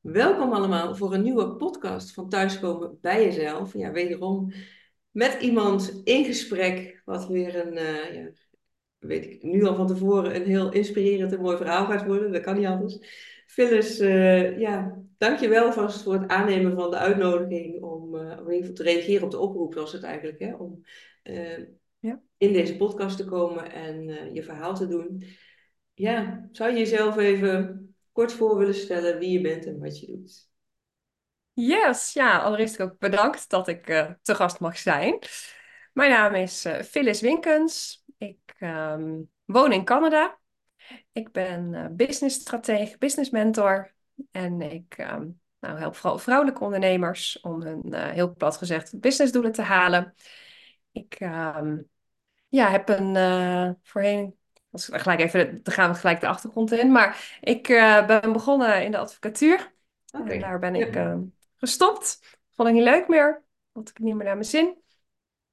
Welkom allemaal voor een nieuwe podcast van Thuiskomen bij Jezelf. Ja, wederom met iemand in gesprek, wat weer een, uh, ja, weet ik nu al van tevoren, een heel inspirerend en mooi verhaal gaat worden. Dat kan niet anders. Phyllis, uh, ja, dankjewel vast voor het aannemen van de uitnodiging om, uh, om in ieder geval te reageren op de oproep, was het eigenlijk, hè, om ja. in deze podcast te komen en je verhaal te doen. Ja, zou je jezelf even kort voor willen stellen wie je bent en wat je doet. Yes, ja, allereerst ook bedankt dat ik uh, te gast mag zijn. Mijn naam is uh, Phyllis Winkens. Ik um, woon in Canada. Ik ben uh, business stratege, business mentor. En ik um, nou, help vooral vrouwelijke ondernemers om hun, heel plat gezegd, businessdoelen te halen. Ik um, ja, heb een voorheen dus gelijk even, dan gaan we gelijk de achtergrond in. Maar ik uh, ben begonnen in de advocatuur. Okay. En daar ben ik uh, gestopt. Vond ik niet leuk meer. Vond ik niet meer naar mijn zin.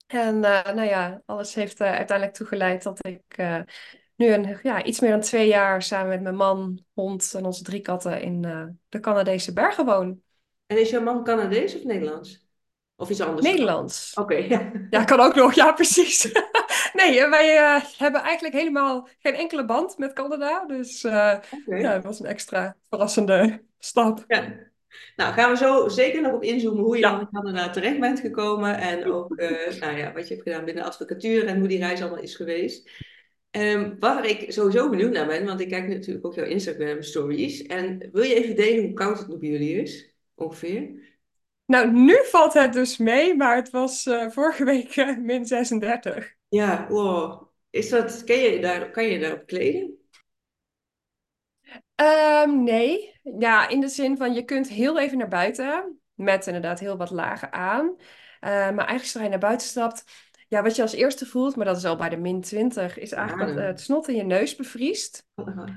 En uh, nou ja, alles heeft uiteindelijk toegeleid dat ik nu een, ja, iets meer dan twee jaar samen met mijn man, hond en onze drie katten in de Canadese bergen woon. En is jouw man Canadees of Nederlands? Of iets anders? Nederlands. Oké, ja. Ja, kan ook nog. Ja, precies. nee, eh, wij uh, hebben eigenlijk helemaal geen enkele band met Canada. Dus uh, okay. ja, dat was een extra verrassende stap. Ja. Nou, gaan we zo zeker nog op inzoomen hoe je ja. dan in Canada terecht bent gekomen. En ook nou ja, wat je hebt gedaan binnen de advocatuur en hoe die reis allemaal is geweest. Um, waar ik sowieso benieuwd naar ben, want ik kijk natuurlijk ook jouw Instagram stories. En wil je even delen hoe koud het nu bij jullie is? Ongeveer? Nou, nu valt het dus mee, maar het was uh, vorige week uh, min 36. Ja, wow. Is dat, kan, je daar, kan je daarop kleden? Um, nee. Ja, in de zin van je kunt heel even naar buiten. Met inderdaad heel wat lagen aan. Uh, maar eigenlijk zodra je naar buiten stapt. Ja, wat je als eerste voelt, maar dat is al bij de min 20, is eigenlijk dat het snot in je neus bevriest.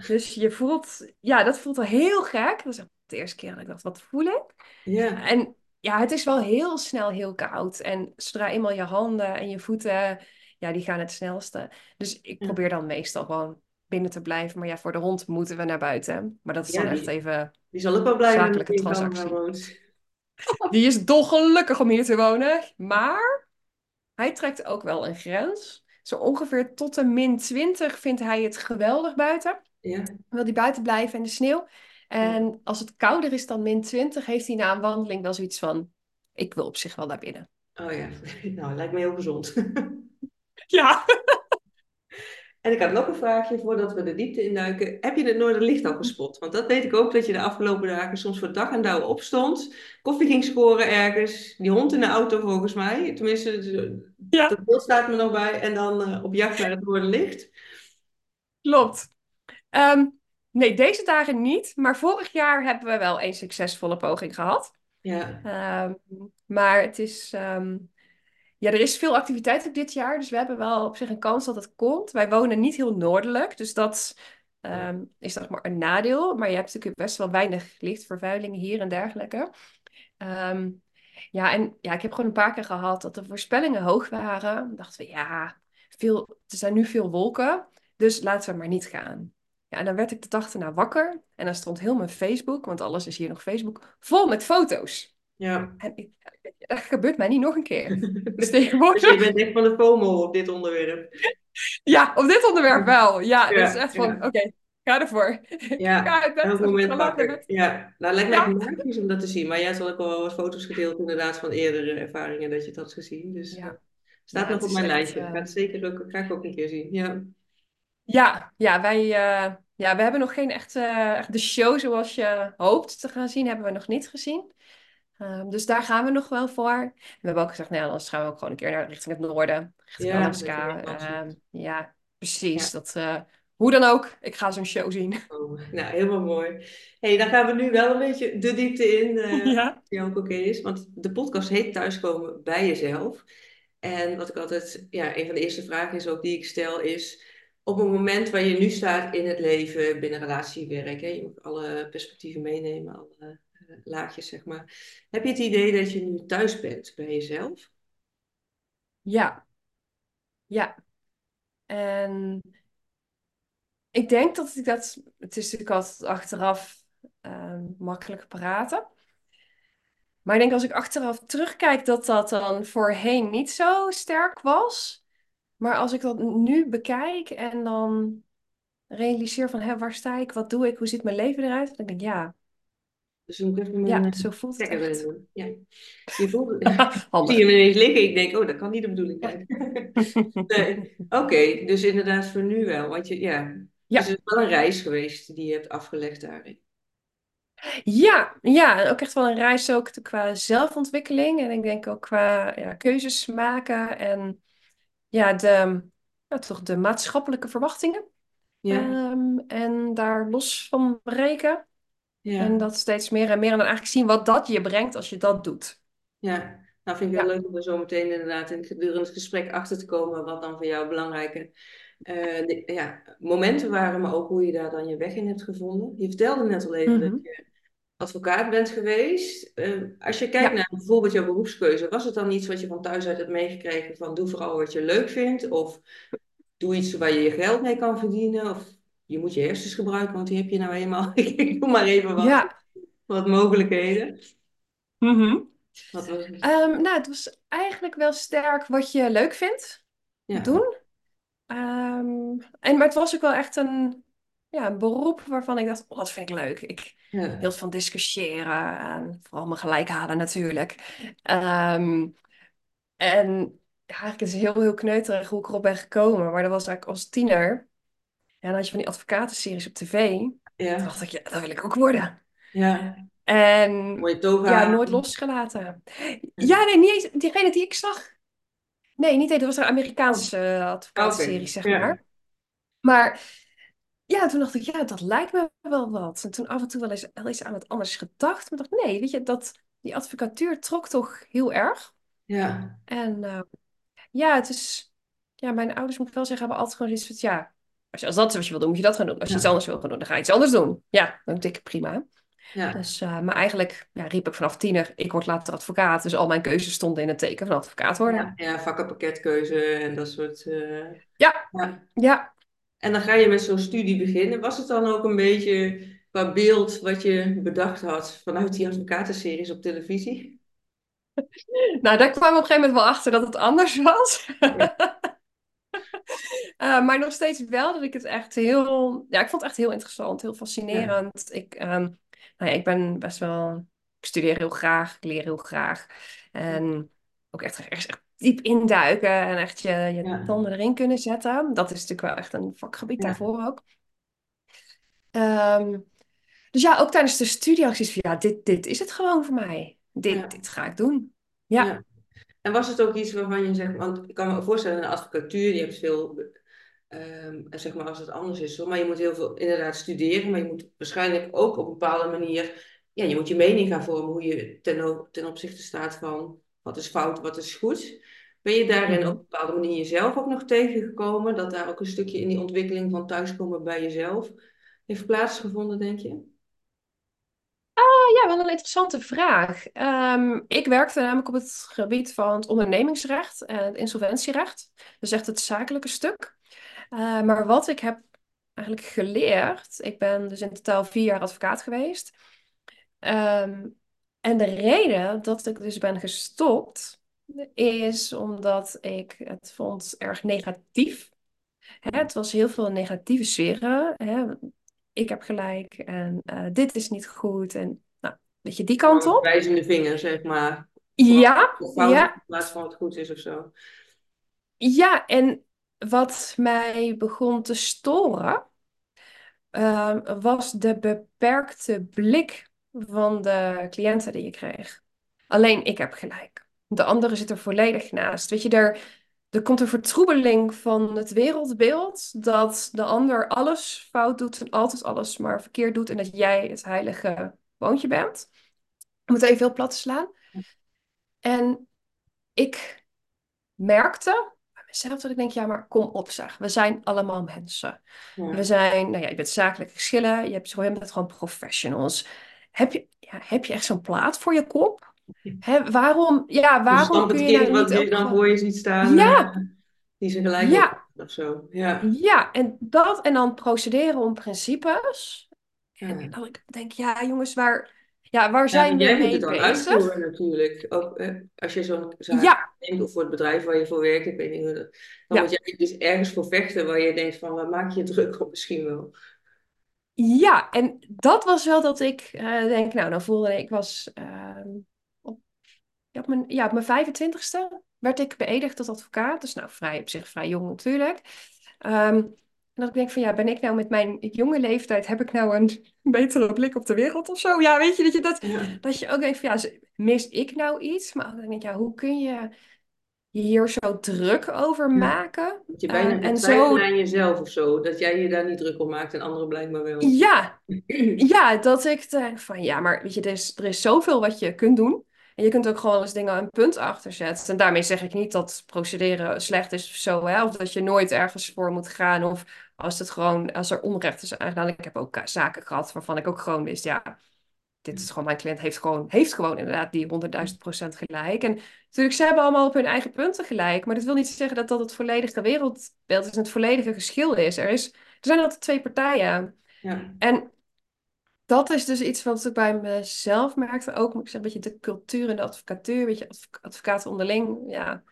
Dus je voelt, ja, dat voelt al heel gek. Dat is de eerste keer dat ik dacht, wat voel ik? Ja. En ja, het is wel heel snel heel koud. En zodra eenmaal je handen en je voeten, ja, die gaan het snelste. Dus ik probeer dan meestal gewoon binnen te blijven. Maar ja, voor de hond moeten we naar buiten. Maar dat is dan echt even Die zal ook wel blijven zakelijke transactie. Die is dolgelukkig om hier te wonen. Maar hij trekt ook wel een grens. Zo ongeveer tot de min 20 vindt hij het geweldig buiten. Ja. Wil hij buiten blijven in de sneeuw. En als het kouder is dan min 20, heeft hij na een wandeling wel zoiets van: ik wil op zich wel naar binnen. Oh ja, nou, lijkt me heel gezond. ja. En ik had nog een vraagje voordat we de diepte induiken. Heb je het Noorderlicht al gespot? Want dat weet ik ook dat je de afgelopen dagen soms voor dag en dauw opstond. Koffie ging scoren ergens. Die hond in de auto volgens mij. Tenminste, ja. dat beeld staat me nog bij. En dan uh, op jacht naar het Noorderlicht. Klopt. Um, Nee, deze dagen niet. Maar vorig jaar hebben we wel een succesvolle poging gehad. Ja. Um, maar het is. Um, ja, er is veel activiteit ook dit jaar. Dus we hebben wel op zich een kans dat het komt. Wij wonen niet heel noordelijk. Dus dat um, is zeg maar een nadeel. Maar je hebt natuurlijk best wel weinig lichtvervuiling hier en dergelijke. ja, en ja, ik heb gewoon een paar keer gehad dat de voorspellingen hoog waren. Dan dachten we, ja, veel, er zijn nu veel wolken. Dus laten we maar niet gaan. Ja, en dan werd ik de dag erna wakker. En dan stond heel mijn Facebook, want alles is hier nog Facebook, vol met foto's. Ja. En ik, dat gebeurt mij niet nog een keer. Dus tegenwoordig... Dus je bent echt van de FOMO op dit onderwerp. Ja, op dit onderwerp wel. Ja, ja dus echt van, oké, ga ervoor. Ja, ga uit bed. moment pakken. Ja, nou lijkt me ja. magisch om dat te zien. Maar jij had ook al wat foto's gedeeld inderdaad van eerdere ervaringen dat je het had gezien. Dus ja. staat nog op mijn lijstje. Ik ga het zeker ook, ga ik ook een keer zien. Ja. Ja, ja, wij uh, ja, we hebben nog geen echte echt de show zoals je hoopt te gaan zien, hebben we nog niet gezien. Um, dus daar gaan we nog wel voor. We hebben ook gezegd, nou, anders gaan we ook gewoon een keer naar richting het noorden, richting ja, Alaska. Um, ja, precies. Ja. Dat, uh, hoe dan ook, ik ga zo'n show zien. Oh, nou, helemaal mooi. hey, dan gaan we nu wel een beetje de diepte in, uh, ja. die ook oké is. Want de podcast heet Thuiskomen bij jezelf. En wat ik altijd, ja, een van de eerste vragen is ook die ik stel is op het moment waar je nu staat in het leven, binnen relatiewerk, hè, je moet alle perspectieven meenemen, alle laagjes, zeg maar. Heb je het idee dat je nu thuis bent bij jezelf? Ja. Ja. En ik denk dat ik dat, het is natuurlijk altijd achteraf, en makkelijk praten. Maar ik denk als ik achteraf terugkijk dat dat dan voorheen niet zo sterk was. Maar als ik dat nu bekijk en dan realiseer van hé, waar sta ik, wat doe ik, hoe ziet mijn leven eruit, dan denk ik ja. Dus dan moet ik even Ja, mijn zo voelt het echt. Ja. Je voelt, Handig. zie je me ineens liggen. Ik denk, oh, dat kan niet de bedoeling zijn. Nee. Oké, dus inderdaad voor nu wel. Want je, ja, Ja. dus het is wel een reis geweest die je hebt afgelegd daarin. Ja, ja, ook echt wel een reis ook te- qua zelfontwikkeling. En ik denk ook qua ja, keuzes maken en ja, de, ja, toch de maatschappelijke verwachtingen. Ja, Ehm, en daar los van breken. En dat steeds meer en meer. En dan eigenlijk zien wat dat je brengt als je dat doet. ja. Nou, vind ik heel Ja. leuk om er zo meteen inderdaad in gedurende het gesprek achter te komen wat dan voor jou belangrijke eh, de- ja, momenten waren, maar ook hoe je daar dan je weg in hebt gevonden. Je vertelde net al even dat Mhm. je advocaat bent geweest. Eh, als je kijkt Ja. naar bijvoorbeeld jouw beroepskeuze, was het dan iets wat je van thuis uit hebt meegekregen van doe vooral wat je leuk vindt of doe iets waar je je geld mee kan verdienen of je moet je hersens gebruiken, want die heb je nou eenmaal. Ik doe maar even wat, Ja. wat mogelijkheden. Wat was het? Ehm, nou, het was eigenlijk wel sterk wat je leuk vindt Ja, doen. Ehm, en, maar het was ook wel echt een, ja, een beroep waarvan ik dacht, oh, dat vind ik leuk. Ik ja, hield van discussiëren en vooral me gelijk halen natuurlijk. Ehm, en eigenlijk is het heel, heel kneuterig hoe ik erop ben gekomen. Maar dat was eigenlijk als tiener. En dan had je van die advocatenseries op tv. Toen ja, dacht ik, ja, dat wil ik ook worden. ja. En Mooie toga. ja, nooit losgelaten. Ja, nee, niet eens diegene die ik zag. Nee, niet eens. Dat was een Amerikaanse eh, advocatenserie, Oké, zeg ja. maar. Maar ja, toen dacht ik, ja, dat lijkt me wel wat. En toen af en toe wel eens, wel eens aan het anders gedacht. Maar dacht, nee, weet je, dat, die advocatuur trok toch heel erg. Ja, En eh, ja, het is... Ja, mijn ouders, moet ik wel zeggen, hebben altijd gewoon zoiets van... Ja, als, je, als dat is wat je wil doen, moet je dat gaan doen. Als je Ja. iets anders wil gaan doen, dan ga je iets anders doen. Ja, dan denk ik prima. ja, Dus, eh, maar eigenlijk ja, riep ik vanaf tiener, ik word later advocaat. Dus al mijn keuzes stonden in het teken van advocaat worden. ja, ja, vakkenpakketkeuze en dat soort. eh, Ja, ja. ja. En dan ga je met zo'n studie beginnen. Was het dan ook een beetje qua beeld wat je bedacht had vanuit die advocatenseries op televisie? Nou, daar kwam ik op een gegeven moment wel achter dat het anders was. Eh, maar nog steeds wel dat ik het echt heel... Ja, ik vond het echt heel interessant, heel fascinerend. Ik, ehm, nou ja, ik ben best wel... Ik studeer heel graag, ik leer heel graag. En ook echt, echt, echt diep induiken en echt je, je Ja. tanden erin kunnen zetten. Dat is natuurlijk wel echt een vakgebied daarvoor ook. Ehm, dus ja, ook tijdens de studie had ik zoiets van, ja, dit, dit is het gewoon voor mij. Dit, dit ga ik doen. Ja. Ja. En was het ook iets waarvan je zegt, want ik kan me voorstellen, in de advocatuur, je hebt veel, ehm, zeg maar als het anders is, hoor, maar je moet heel veel inderdaad studeren, maar je moet waarschijnlijk ook op een bepaalde manier, ja, je moet je mening gaan vormen hoe je ten, opzichte staat van wat is fout, wat is goed. Ben je daarin Mhm. op een bepaalde manier jezelf ook nog tegengekomen, dat daar ook een stukje in die ontwikkeling van thuiskomen bij jezelf heeft plaatsgevonden, denk je? Ja, wel een interessante vraag. Ehm, ik werkte namelijk op het gebied van het ondernemingsrecht en het insolventierecht. Dus echt het zakelijke stuk. Eh, maar wat ik heb eigenlijk geleerd, ik ben dus in totaal vier jaar advocaat geweest. Ehm, en de reden dat ik dus ben gestopt, is omdat ik het vond erg negatief. Hè, het was heel veel negatieve sferen. Hè. Ik heb gelijk en eh, dit is niet goed. En nou, weet je, die kant op. Wijzende vinger, zeg maar. Ja, Of ja, in plaats van wat goed is of zo. ja. En wat mij begon te storen, ehm, was de beperkte blik van de cliënten die je kreeg. Alleen ik heb gelijk. De andere zit er volledig naast. Weet je, er, er komt een vertroebeling van het wereldbeeld dat de ander alles fout doet en altijd alles maar verkeerd doet en dat jij het heilige woontje bent. Om het even heel plat te slaan. En ik merkte mezelf dat ik denk, ja, maar kom op zeg. We zijn allemaal mensen. Ja. We zijn, nou ja, je bent zakelijke geschillen. Je hebt, je bent gewoon professionals. Heb je, ja, heb je echt zo'n plaat voor je kop? Hè, waarom, ja, Dus waarom dan kun het je kind nou wat niet je dan voor je ziet staan, Ja, eh, die ze gelijk ja, of zo. Ja, ja. En dat en dan procederen om principes En Ja. dat ik denk, ja jongens, waar, ja, waar zijn we jij moet het mee dan bezig? uitvoeren natuurlijk. Ook eh, als je zo'n zaak Ja, neemt of voor het bedrijf waar je voor werkt, ik weet niet hoe dat, dan moet jij dus ergens voor vechten waar je denkt van, waar maak je druk op misschien wel. ja. En dat was wel dat ik eh, denk, nou, dan voelde ik, was ehm, op, ja, op mijn, ja, op mijn 25ste werd ik beëdigd tot advocaat. Dus nou, vrij op zich vrij jong natuurlijk. Ehm, dat ik denk van, ja, ben ik nou met mijn jonge leeftijd, heb ik nou een betere blik op de wereld of zo? Ja, weet je, dat je, dat, Ja, dat je ook denkt van, ja, mis ik nou iets? Maar dan denk ik, ja, hoe kun je je hier zo druk over maken? Dat je bijna gaat en zo, aan jezelf of zo. Dat jij je daar niet druk op maakt en anderen blijkbaar wel. ja, ja, dat ik denk van, ja, maar weet je, er is, er is zoveel wat je kunt doen. En je kunt ook gewoon eens dingen een punt achter zetten. En daarmee zeg ik niet dat procederen slecht is of zo, hè? Of dat je nooit ergens voor moet gaan. Of als het gewoon, als er onrecht is aangedaan. Ik heb ook zaken gehad waarvan ik ook gewoon wist, ja, dit is gewoon, mijn cliënt heeft gewoon, heeft gewoon inderdaad die honderdduizend procent gelijk. En natuurlijk, ze hebben allemaal op hun eigen punten gelijk. Maar dat wil niet zeggen dat dat het volledige wereldbeeld is en het volledige geschil is. Er is, er zijn altijd twee partijen. Ja, En dat is dus iets wat ik bij mezelf merkte. Ook, moet ik zeggen, een beetje de cultuur en de advocatuur. Weet je, adv- advocaten onderling. Ja,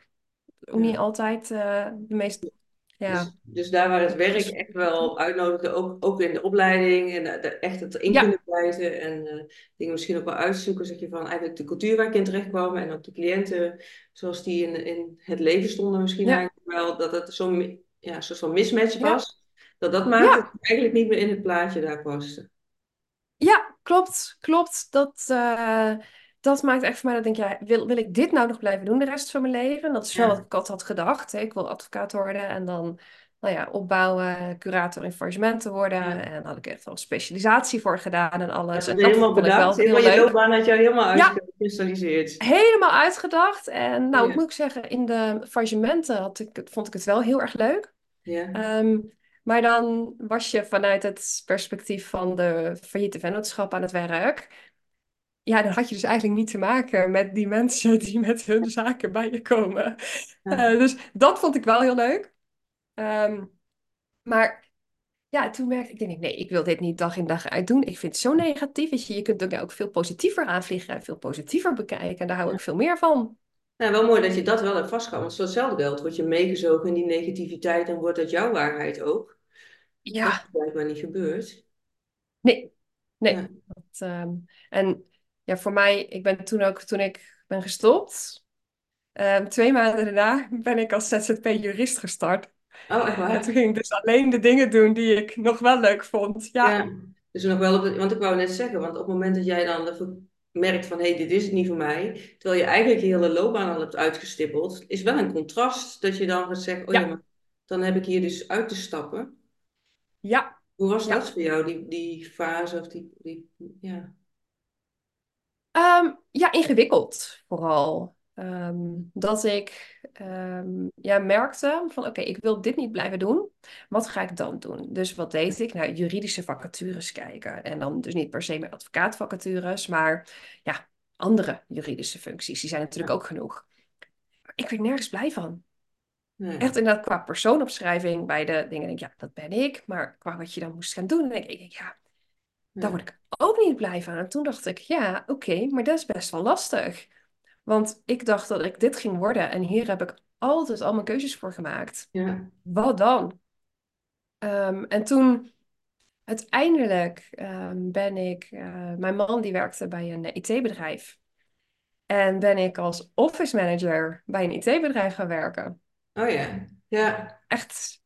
ook niet altijd eh, de meest... Ja, Dus, dus daar waar het werk ges- echt wel uitnodigde, ook, ook in de opleiding en de, echt het in kunnen blijven en eh, dingen misschien ook wel uitzoeken, zeg je van eigenlijk de cultuur waar ik in terecht kwam en ook de cliënten zoals die in, in het leven stonden misschien ja, eigenlijk wel, dat het zo'n ja, soort van mismatch ja, was, dat dat maakte dat ik eigenlijk niet meer in het plaatje daar paste. Ja, klopt, klopt. Dat, eh, dat maakt echt voor mij dat ik denk, ja, wil, wil ik dit nou nog blijven doen de rest van mijn leven? Dat is wel wat Ja, ik altijd had gedacht. Hè. Ik wil advocaat worden en dan, nou ja, opbouwen, curator in faillissementen worden. ja. En daar had ik echt wel een specialisatie voor gedaan en alles. hebt En dat helemaal ik bedacht, wel heel helemaal je loopbaan had je helemaal Ja, uitgekristalliseerd. helemaal uitgedacht. En nou, ik Ja, moet ook zeggen, in de faillissementen had ik, vond ik het wel heel erg leuk. ja, Ehm, maar dan was je vanuit het perspectief van de failliete vennootschap aan het werk. Ja, dan had je dus eigenlijk niet te maken met die mensen die met hun zaken bij je komen. ja, Eh, dus dat vond ik wel heel leuk. Ehm, maar ja, toen merkte ik, denk ik, nee, ik wil dit niet dag in dag uit doen. Ik vind het zo negatief. Weet je, je kunt ook, ook veel positiever aanvliegen en veel positiever bekijken. En daar hou ja. ik veel meer van. Nou, wel mooi dat je dat wel hebt vastgehouden. Want voor hetzelfde geld word je meegezogen in die negativiteit en wordt dat jouw waarheid ook. Dat is Ja, blijkbaar niet gebeurd. nee, Ja, nee. Dat, ehm, en ja, voor mij, ik ben toen ook, toen ik ben gestopt, ehm, twee maanden daarna ben ik als ZZP-jurist gestart. oh, echt En toen waar? ging ik dus alleen de dingen doen die ik nog wel leuk vond. Ja, Ja, dus nog wel op de- want ik wou net zeggen, want op het moment dat jij dan merkt van hé, hey, dit is het niet voor mij, terwijl je eigenlijk je hele loopbaan al hebt uitgestippeld, is wel een contrast dat je dan gaat zeggen, oh ja, ja, maar dan heb ik hier dus uit te stappen. ja, Hoe was dat voor jou, die, die fase of die, die ja. Ehm, ja, ingewikkeld vooral. Ehm, dat ik ehm, ja, merkte van oké, ik wil dit niet blijven doen. Wat ga ik dan doen? Dus wat deed ik? Nou, juridische vacatures kijken. En dan dus niet per se meer advocaatvacatures, maar ja, andere juridische functies. Die zijn natuurlijk ook genoeg. Ik werd nergens blij van. nee, Echt inderdaad qua persoonopschrijving bij de dingen denk ik, ja, dat ben ik. Maar qua wat je dan moest gaan doen, denk ik, ja, daar word ik ook niet blij van. En toen dacht ik, ja, oké, maar dat is best wel lastig. Want ik dacht dat ik dit ging worden en hier heb ik altijd al mijn keuzes voor gemaakt. ja. Wat dan? Ehm, en toen uiteindelijk ehm, ben ik, eh, mijn man die werkte bij een IT-bedrijf. En ben ik als office manager bij een IT-bedrijf gaan werken. Oh ja, ja, Echt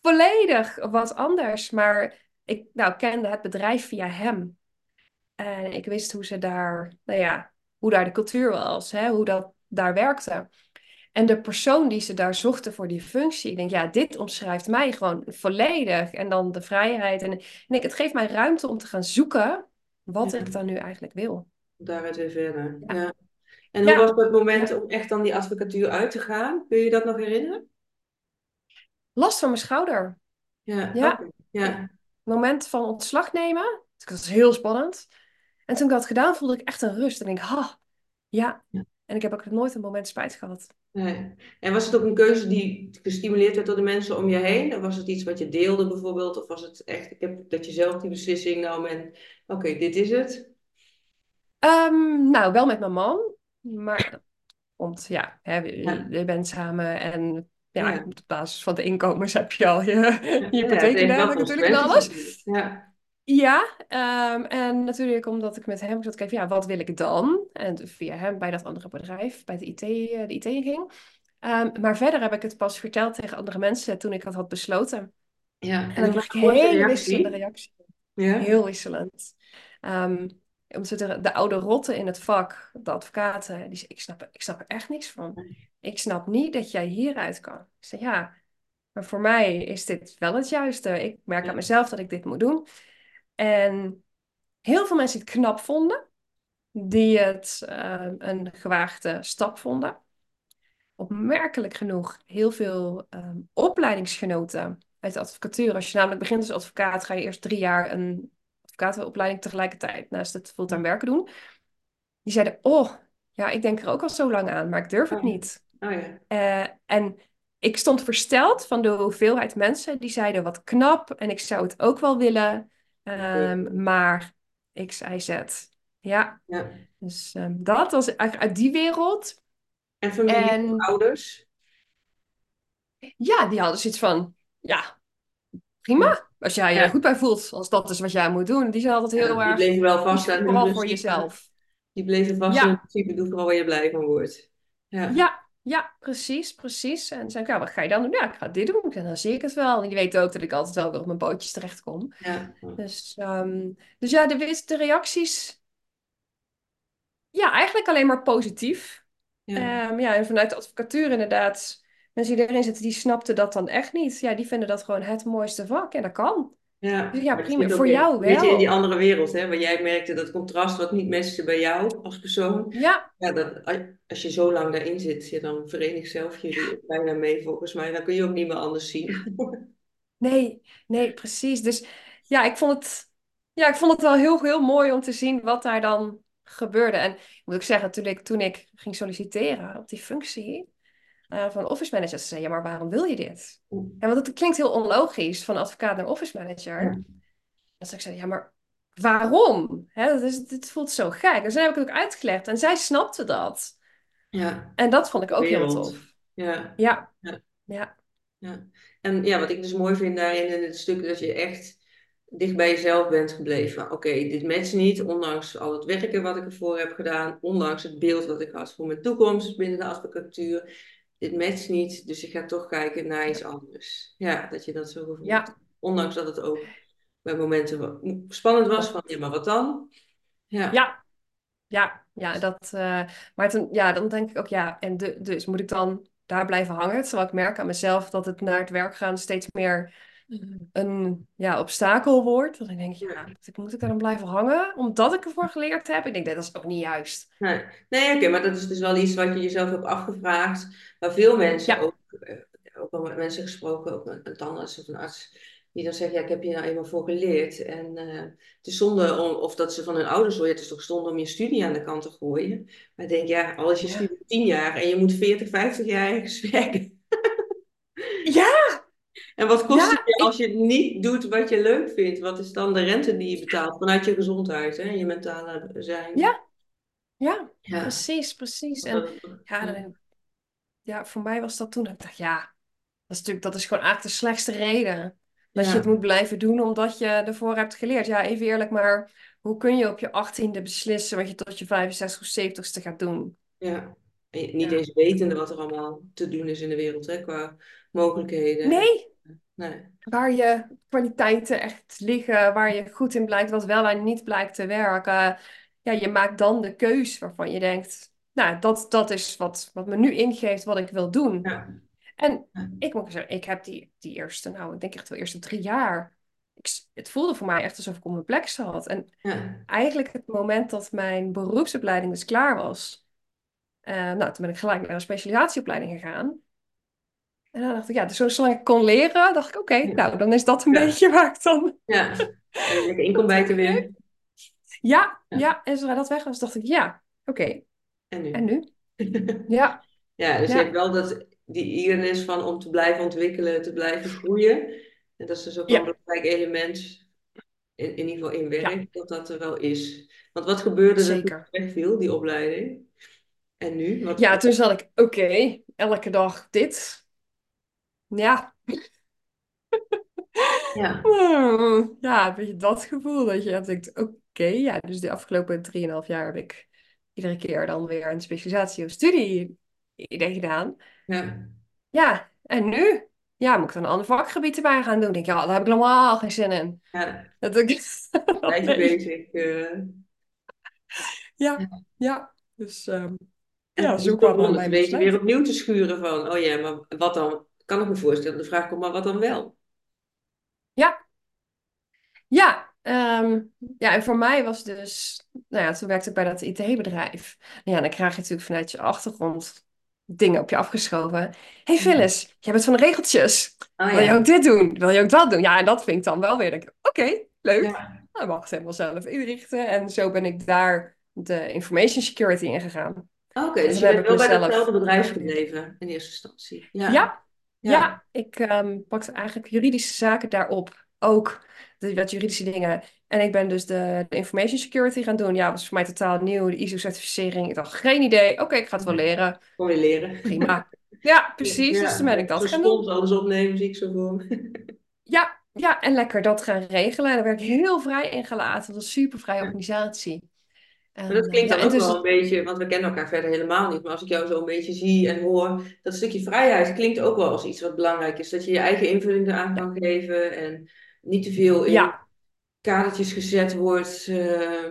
volledig wat anders. Maar ik nou, kende het bedrijf via hem. En ik wist hoe ze daar, nou ja, hoe daar de cultuur was, hè, hoe dat daar werkte. En de persoon die ze daar zochten voor die functie, ik denk, ja, dit omschrijft mij gewoon volledig. En dan de vrijheid. En, en ik, het geeft mij ruimte om te gaan zoeken wat ja. ik dan nu eigenlijk wil. Daaruit weer verder. Ja, Ja. En hoe was het moment om echt dan die advocatuur uit te gaan? Kun je je dat nog herinneren? Last van mijn schouder. Ja, Ja, moment van ontslag nemen. Dat was heel spannend. En toen ik dat had gedaan, voelde ik echt een rust. En ik, ha, ja, En ik heb ook nooit een moment spijt gehad. Nee. En was het ook een keuze die gestimuleerd werd door de mensen om je heen? Of was het iets wat je deelde bijvoorbeeld? Of was het echt ik heb, dat je zelf die beslissing nam en oké, dit is het? Ehm, nou, wel met mijn man. Maar dat komt, ja, hè, je, je bent samen en ja, ja. op basis van de inkomens heb je al je, je hypotheek natuurlijk en alles. Ja, Ja, ehm, en natuurlijk omdat ik met hem zat kijken, ja, wat wil ik dan? En via hem bij dat andere bedrijf, bij de IT, eh, de IT ging. Ehm, maar verder heb ik het pas verteld tegen andere mensen toen ik dat had besloten. ja. En En kreeg was de hele wisselende reactie? reacties. Ja? Heel wisselend. Ehm, omdat de, de oude rotten in het vak, de advocaten, die ik snap, ik snap er echt niks van. Ik snap niet dat jij hieruit kan. Ik zei, ja, maar voor mij is dit wel het juiste. Ik merk aan mezelf dat ik dit moet doen. En heel veel mensen die het knap vonden, die het ehm, een gewaagde stap vonden. Opmerkelijk genoeg, heel veel ehm, opleidingsgenoten uit de advocatuur. Als je namelijk begint als advocaat, ga je eerst drie jaar een advocatenopleiding tegelijkertijd naast het fulltime werken doen. Die zeiden, oh, ja, ik denk er ook al zo lang aan, maar ik durf het niet. Oh ja. Eh, en ik stond versteld van de hoeveelheid mensen die zeiden wat knap en ik zou het ook wel willen, ehm, maar X, Y, Z. Ja, Ja. dus ehm, dat was eigenlijk uit die wereld. En familie, En ouders? ja, die hadden zoiets van, ja, prima. Als jij je Ja. goed bij voelt, als dat is wat jij moet doen. Die zijn altijd heel Ja, die erg, bleven wel vast aan vooral voor jezelf. Die bleven vast Ja, principe, doe vooral waar je blij van wordt. Ja. ja, ja, precies, precies. En zei ik, ja, wat ga je dan doen? Ja, ik ga dit doen. En dan zie ik het wel. En die weet ook dat ik altijd wel weer op mijn pootjes terechtkom. Ja. Dus, ehm, dus ja, de, de reacties, ja, eigenlijk alleen maar positief. Ja. Ehm, ja, en vanuit de advocatuur inderdaad, mensen die erin zitten, die snapten dat dan echt niet. Ja, die vinden dat gewoon het mooiste vak. En dat kan. Ja, Dus ja, je prima. Voor jou een beetje in die wel. andere wereld, hè, waar jij merkte dat contrast wat niet matchte bij jou als persoon. Ja, Ja, dat, als je zo lang daarin zit, ja, dan verenigt zelf jullie bijna mee volgens mij. Dan kun je ook niet meer anders zien. nee, nee, precies. Dus ja, ik vond het, ja, ik vond het wel heel, heel mooi om te zien wat daar dan gebeurde. En ik moet ook zeggen, toen ik, toen ik ging solliciteren op die functie eh, van office manager, ze zei, ja, maar waarom wil je dit? Ja, want het klinkt heel onlogisch, van advocaat naar office manager. Ja, Dus ik zei, ja, maar waarom? Hè, dat is, dit voelt zo gek. Dus toen heb ik het ook uitgelegd en zij snapte dat. ja, En dat vond ik ook heel tof. Ja, Ja, ja, ja, ja. En ja, wat ik dus mooi vind daarin in het stuk, dat je echt dicht bij jezelf bent gebleven. Oké, dit matcht niet, ondanks al het werken wat ik ervoor heb gedaan, ondanks het beeld wat ik had voor mijn toekomst binnen de advocatuur. Dit matcht niet, dus ik ga toch kijken naar iets anders. Ja, dat je dat zo gevoeld. ja, Ondanks dat het ook bij momenten spannend was van, ja, maar wat dan? Ja, Ja, ja, ja, dat, eh, maar toen, ja, dan denk ik ook, ja, en de, dus moet ik dan daar blijven hangen? Terwijl ik merk aan mezelf dat het naar het werk gaan steeds meer een ja, obstakel wordt. Want ik denk, ja, ja. moet ik, moet ik daar dan blijven hangen? Omdat ik ervoor geleerd heb? Ik denk, dat is ook niet juist. Nee, nee oké, maar dat is dus wel iets wat je jezelf hebt afgevraagd. Waar veel mensen Ja, ook, eh, ook al met mensen gesproken, ook een, tandarts of een arts, die dan zeggen, ja, ik heb hier nou eenmaal voor geleerd. En eh, het is zonde, om, of dat ze van hun ouders horen, het is toch zonde om je studie aan de kant te gooien. Maar ik denk, ja, al is je studie 10 jaar en je moet 40, 50 jaar ergens werken. En wat kost het je als je niet doet wat je leuk vindt? Wat is dan de rente die je betaalt vanuit je gezondheid, hè? Je mentale zijn. ja, ja, Ja. precies, precies. En ja, ja. dan, ja, voor mij was dat toen, dat ik dacht, ja, dat is natuurlijk, dat is gewoon eigenlijk de slechtste reden. Dat je het moet blijven doen omdat je ervoor hebt geleerd. Ja, even eerlijk, maar hoe kun je op je achttiende beslissen wat je tot je 65 of 70ste gaat doen? Ja, en niet Ja. eens wetende wat er allemaal te doen is in de wereld, hè, qua mogelijkheden. En, Nee, nee, waar je kwaliteiten echt liggen, waar je goed in blijkt, wat wel en niet blijkt te werken. Ja, je maakt dan de keus waarvan je denkt, nou, dat, dat is wat, wat me nu ingeeft wat ik wil doen. ja, En ik moet zeggen, ik heb die, die eerste, nou, ik denk echt wel eerste drie jaar. Ik, het voelde voor mij echt alsof ik op mijn plek zat. En ja, eigenlijk het moment dat mijn beroepsopleiding dus klaar was, eh, nou, toen ben ik gelijk naar een specialisatieopleiding gegaan. En dan dacht ik, ja, dus zo- zolang ik kon leren, dacht ik, oké, ja, nou, dan is dat een ja, beetje waar ik dan ja. Lekker inkom in weer. heb. Ja, Ja. en zodra dat weg was, dacht ik, ja, oké, En nu? en nu? Ja, Ja, dus je hebt wel dat, die eagerness van om te blijven ontwikkelen, te blijven groeien. En dat is dus ook een belangrijk element, in, in ieder geval in werk, dat dat er wel is. Want wat gebeurde er toen wegviel, die opleiding? En nu? Wat, Ja, toen zat ik, oké, elke dag dit. Ja, ja, Hmm, ja, een beetje dat gevoel dat je denkt, oké, ja, dus de afgelopen 3,5 jaar heb ik iedere keer dan weer een specialisatie of studie idee gedaan. ja, Ja, en nu? Ja, moet ik dan een ander vakgebied erbij gaan doen? Denk ik, ja, daar heb ik helemaal geen zin in. ja, Dat ik, blijf je bezig. Ja, ja. Dus ehm, ja, is zoek mij een beetje weer opnieuw te schuren van, oh ja, maar wat dan? Kan ik me voorstellen, de vraag komt, maar wat dan wel? Ja, Ja, ehm, ja, en voor mij was dus, nou ja, toen werkte ik bij dat IT-bedrijf. Ja, dan krijg je natuurlijk vanuit je achtergrond dingen op je afgeschoven. hey Ja. Phyllis, jij bent van de regeltjes. Oh Wil je ook dit doen? Wil je ook dat doen? Ja, en dat vind ik dan wel weer, oké, leuk. ja. Nou, mag het helemaal zelf inrichten. En zo ben ik daar de information security in gegaan. Oké, dus je bent wel bij mezelf datzelfde bedrijf gebleven in eerste instantie. Ja, Ja, ja, ja, ik ehm, pakte eigenlijk juridische zaken daarop. Ook de wat juridische dingen. En ik ben dus de, de information security gaan doen. Ja, was voor mij totaal nieuw. De ISO-certificering. Ik dacht, geen idee. Oké, ik ga het wel leren. je leren. Prima. Ja, Ja, precies. Dus toen ben ik dat gaan doen. alles opnemen, zie ik zo voor. Ja, ja, en lekker dat gaan regelen. En daar werd ik heel vrij in gelaten. Dat was een super vrije Ja. Maar dat eh, klinkt ja, dan ook dus, wel een beetje, want we kennen elkaar verder helemaal niet, maar als ik jou zo een beetje zie en hoor, dat stukje vrijheid klinkt ook wel als iets wat belangrijk is. Dat je je eigen invulling eraan kan geven en niet te veel in ja, kadertjes gezet wordt. eh,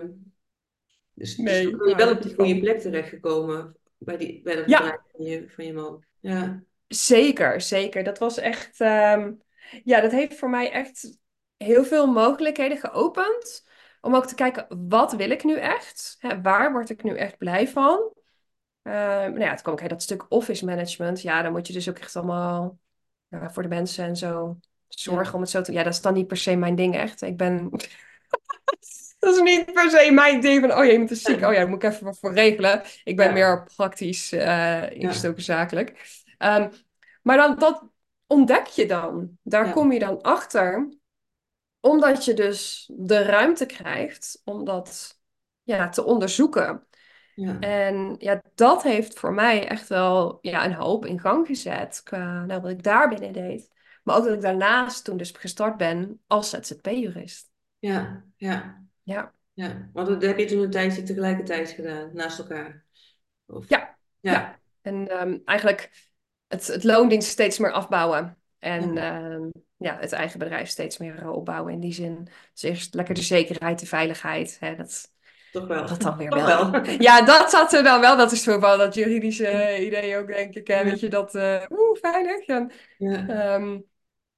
dus, dus dan nee, ben je wel op niet goede plek terechtgekomen bij, die, bij dat bedrijf van je, van je man. Ja, Zeker, zeker. Dat was echt, ehm, ja, dat heeft voor mij echt heel veel mogelijkheden geopend. Om ook te kijken, wat wil ik nu echt? Hè, waar word ik nu echt blij van? Ehm, nou ja, toen kwam ik dat stuk office management. Ja, dan moet je dus ook echt allemaal ja, voor de mensen en zo ja, zorgen om het zo te... Ja, dat is dan niet per se mijn ding echt. Ik ben... Dat is niet per se mijn ding van, oh je is ziek. Oh ja, daar moet ik even wat voor regelen. Ik ben ja, meer praktisch ja, ingestoken zakelijk. Ehm, maar dan, dat ontdek je dan. Daar kom je dan achter. Omdat je dus de ruimte krijgt om dat ja, te onderzoeken. ja, En ja, dat heeft voor mij echt wel ja, een hoop in gang gezet. Qua nou, wat ik daar binnen deed. Maar ook dat ik daarnaast toen dus gestart ben als ZZP-jurist. ja, ja, Ja. ja. Want dat heb je toen een tijdje tegelijkertijd gedaan, naast elkaar. Of, Ja, ja, ja. En ehm, eigenlijk het, het loondienst steeds meer afbouwen. En ja, ehm, ja, het eigen bedrijf steeds meer eh, opbouwen in die zin. Dus eerst lekker de zekerheid, de veiligheid. Hè, dat, toch wel. dat dan weer Toch wel. wel. Ja, dat zat er dan wel. Dat is zo wel dat juridische idee ook, denk ik. Hè, Ja, weet je, dat eh oeh, veilig. En, ja. ehm,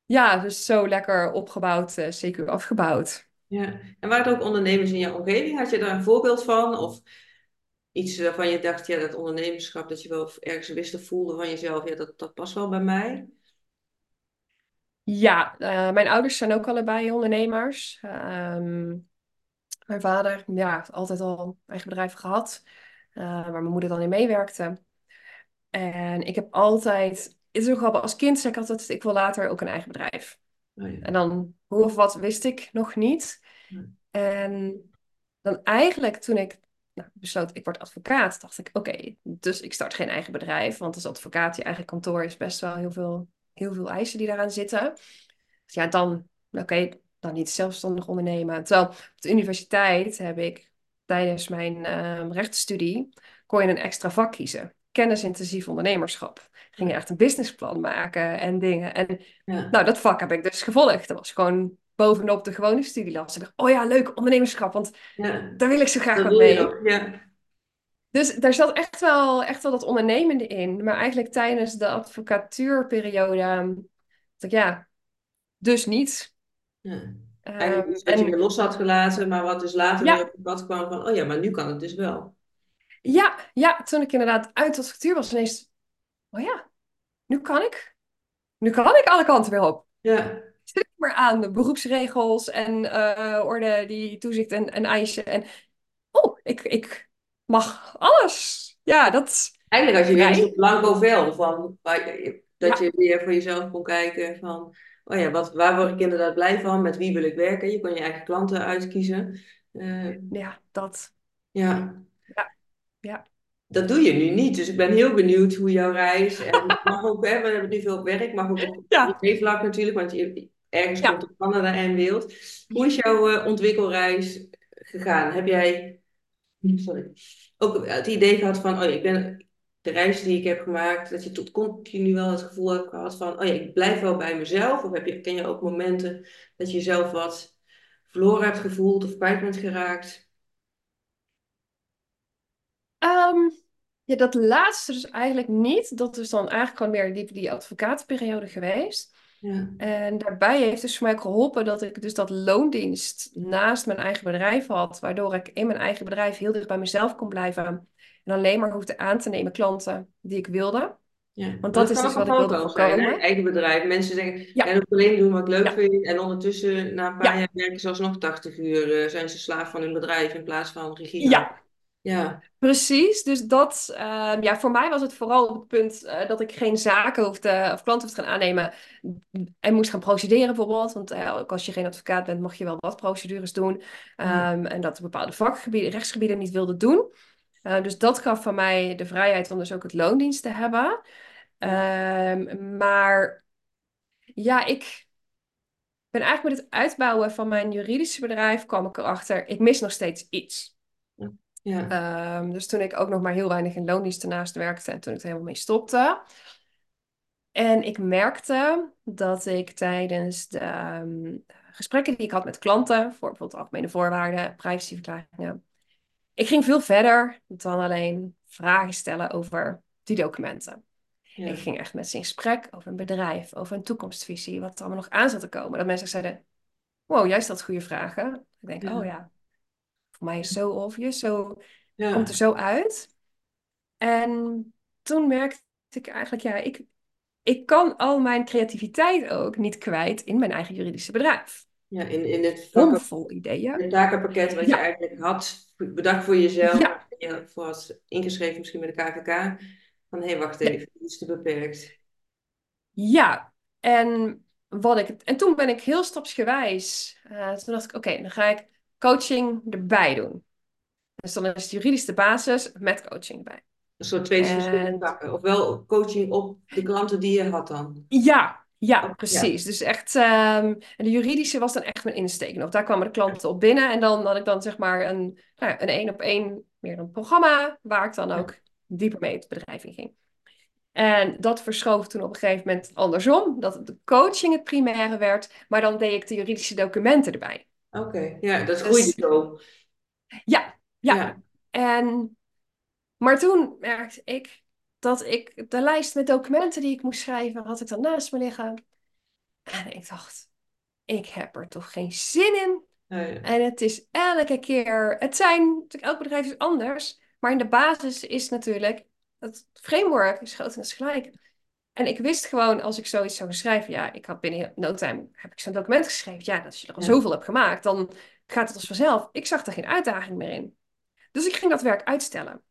ja, dus zo lekker opgebouwd, eh CQ afgebouwd. Ja, en waren er ook ondernemers in jouw omgeving? Had je daar een voorbeeld van? Of iets waarvan je dacht, ja, dat ondernemerschap, dat je wel ergens wist of voelde van jezelf, ja, dat, dat past wel bij mij? Ja, eh, mijn ouders zijn ook allebei ondernemers. Ehm, Mijn vader, ja, altijd al een eigen bedrijf gehad, eh, waar mijn moeder dan in meewerkte. En ik heb altijd, het is ook grappig, als kind zei ik altijd, ik wil later ook een eigen bedrijf. Oh ja. En dan, hoe of wat, wist ik nog niet. En dan eigenlijk toen ik nou, besloot, ik word advocaat, dacht ik, oké, dus ik start geen eigen bedrijf. Want als advocaat, je eigen kantoor is best wel heel veel, heel veel eisen die daaraan zitten. Dus ja, dan, oké, dan niet zelfstandig ondernemen. Terwijl op de universiteit heb ik tijdens mijn uh, rechtenstudie, kon je een extra vak kiezen. Kennisintensief ondernemerschap. Ging je echt een businessplan maken en dingen. En Ja. nou, dat vak heb ik dus gevolgd. Dat was gewoon bovenop de gewone studielas. Ik dacht, oh ja, leuk, ondernemerschap, want Ja, daar wil ik zo graag wat mee. Ja. Dus daar zat echt wel, echt wel dat ondernemende in. Maar eigenlijk tijdens de advocatuurperiode dacht ik, ja, dus niet. Ja. Eigenlijk Um, iets wat je weer en los had gelaten, maar wat dus later weer op het pad kwam van, oh ja, maar nu kan het dus wel. ja, ja, toen ik inderdaad uit de advocatuur was, ineens, oh ja, nu kan ik. Nu kan ik alle kanten weer op. Ja, Zit ik maar aan de beroepsregels en uh, orde die toezicht en, en eisen. En oh, ik, ik mag alles. Ja, dat, Eigenlijk had je weer een blanco vel van, dat Ja, je weer voor jezelf kon kijken van, oh ja, wat, waar word ik inderdaad blij van? Met wie wil ik werken? Je kon je eigen klanten uitkiezen. Eh, ja, dat. ja, Ja, ja. dat doe je nu niet. Dus ik ben heel benieuwd hoe jouw reis, en mag ook, hè, we hebben nu veel op werk, mag ook op Ja, privévlak natuurlijk, want je, ergens komt er Canada in beeld. Hoe is jouw eh, ontwikkelreis gegaan? Heb jij sorry, ook het idee gehad van, oh ja, ik ben de reis die ik heb gemaakt, dat je tot continu wel het gevoel hebt gehad van, oh ja, ik blijf wel bij mezelf? Of heb je, ken je ook momenten dat je jezelf wat verloren hebt gevoeld of kwijt bent geraakt? Ehm, ja, dat laatste dus eigenlijk niet. Dat is dan eigenlijk gewoon meer die, die advocatenperiode geweest. Ja, En daarbij heeft dus voor mij geholpen dat ik dus dat loondienst naast mijn eigen bedrijf had, waardoor ik in mijn eigen bedrijf heel dicht bij mezelf kon blijven en alleen maar hoefde aan te nemen klanten die ik wilde. ja. Want dat dat is dus wat ik wilde valkuil zijn, voorkomen. Eigen bedrijf. Mensen zeggen, ja, wil alleen doen wat ik leuk ja, vind. En ondertussen, na een paar ja, jaar werken ze alsnog 80 uur, eh, zijn ze slaaf van hun bedrijf in plaats van regie ja. Ja, Precies, dus dat, ehm, ja, voor mij was het vooral het punt eh, dat ik geen zaken hoefde of klanten hoefde gaan aannemen en moest gaan procederen bijvoorbeeld. Want eh, ook als je geen advocaat bent, mocht je wel wat procedures doen. Ehm, en dat bepaalde vakgebieden, rechtsgebieden niet wilde doen. Eh, dus dat gaf van mij de vrijheid om dus ook het loondienst te hebben. Ehm, maar ja, ik ben eigenlijk met het uitbouwen van mijn juridische bedrijf kwam ik erachter, ik mis nog steeds iets. Ja, Ehm, dus toen ik ook nog maar heel weinig in loondienst ernaast werkte en toen ik er helemaal mee stopte. En ik merkte dat ik tijdens de ehm, gesprekken die ik had met klanten, voor bijvoorbeeld algemene voorwaarden, privacyverklaringen, ik ging veel verder dan alleen vragen stellen over die documenten. ja, Ik ging echt met ze in gesprek over een bedrijf, over een toekomstvisie, wat er allemaal nog aan zat te komen. Dat mensen zeiden, wow, jij stelt goede vragen. Ik denk, oh ja, voor mij is zo obvious, zo komt er ja. zo uit. En toen merkte ik eigenlijk, ja, ik, ik kan al mijn creativiteit ook niet kwijt in mijn eigen juridische bedrijf. Ja, in, in het vak Bomvol ideeën. Het takenpakket wat je Ja, eigenlijk had, bedacht voor jezelf, ja, en je had ingeschreven misschien met de KVK, van hé, hey, wacht ja, even, dit is te beperkt. ja. En, wat ik, en toen ben ik heel stapsgewijs. eh, toen dacht ik, oké, dan ga ik coaching erbij doen. Dus dan is het juridisch de basis met coaching erbij. Een soort twee verschillende. Ofwel coaching op de klanten die je had dan. Ja, ja, ja, precies. Dus echt, en de juridische was dan echt mijn insteek nog. Daar kwamen de klanten op binnen en dan had ik dan zeg maar een, nou een één op één meer een programma waar ik dan ook dieper mee het bedrijf in ging. En dat verschoof toen op een gegeven moment andersom, dat de coaching het primaire werd, maar dan deed ik de juridische documenten erbij. Oké. Ja, dat groeide Dus zo. ja, ja. Ja, En, maar toen merkte ik dat ik de lijst met documenten die ik moest schrijven, had ik dan naast me liggen. En ik dacht, ik heb er toch geen zin in. ja, En het is elke keer, het zijn, natuurlijk elk bedrijf is anders, maar in de basis is natuurlijk, het framework is grotendeels gelijk. En ik wist gewoon, als ik zoiets zou schrijven, ja, ik had binnen no time, heb ik zo'n document geschreven, ja, als je er al ja, zoveel hebt gemaakt, dan gaat het als vanzelf. Ik zag er geen uitdaging meer in. Dus ik ging dat werk uitstellen.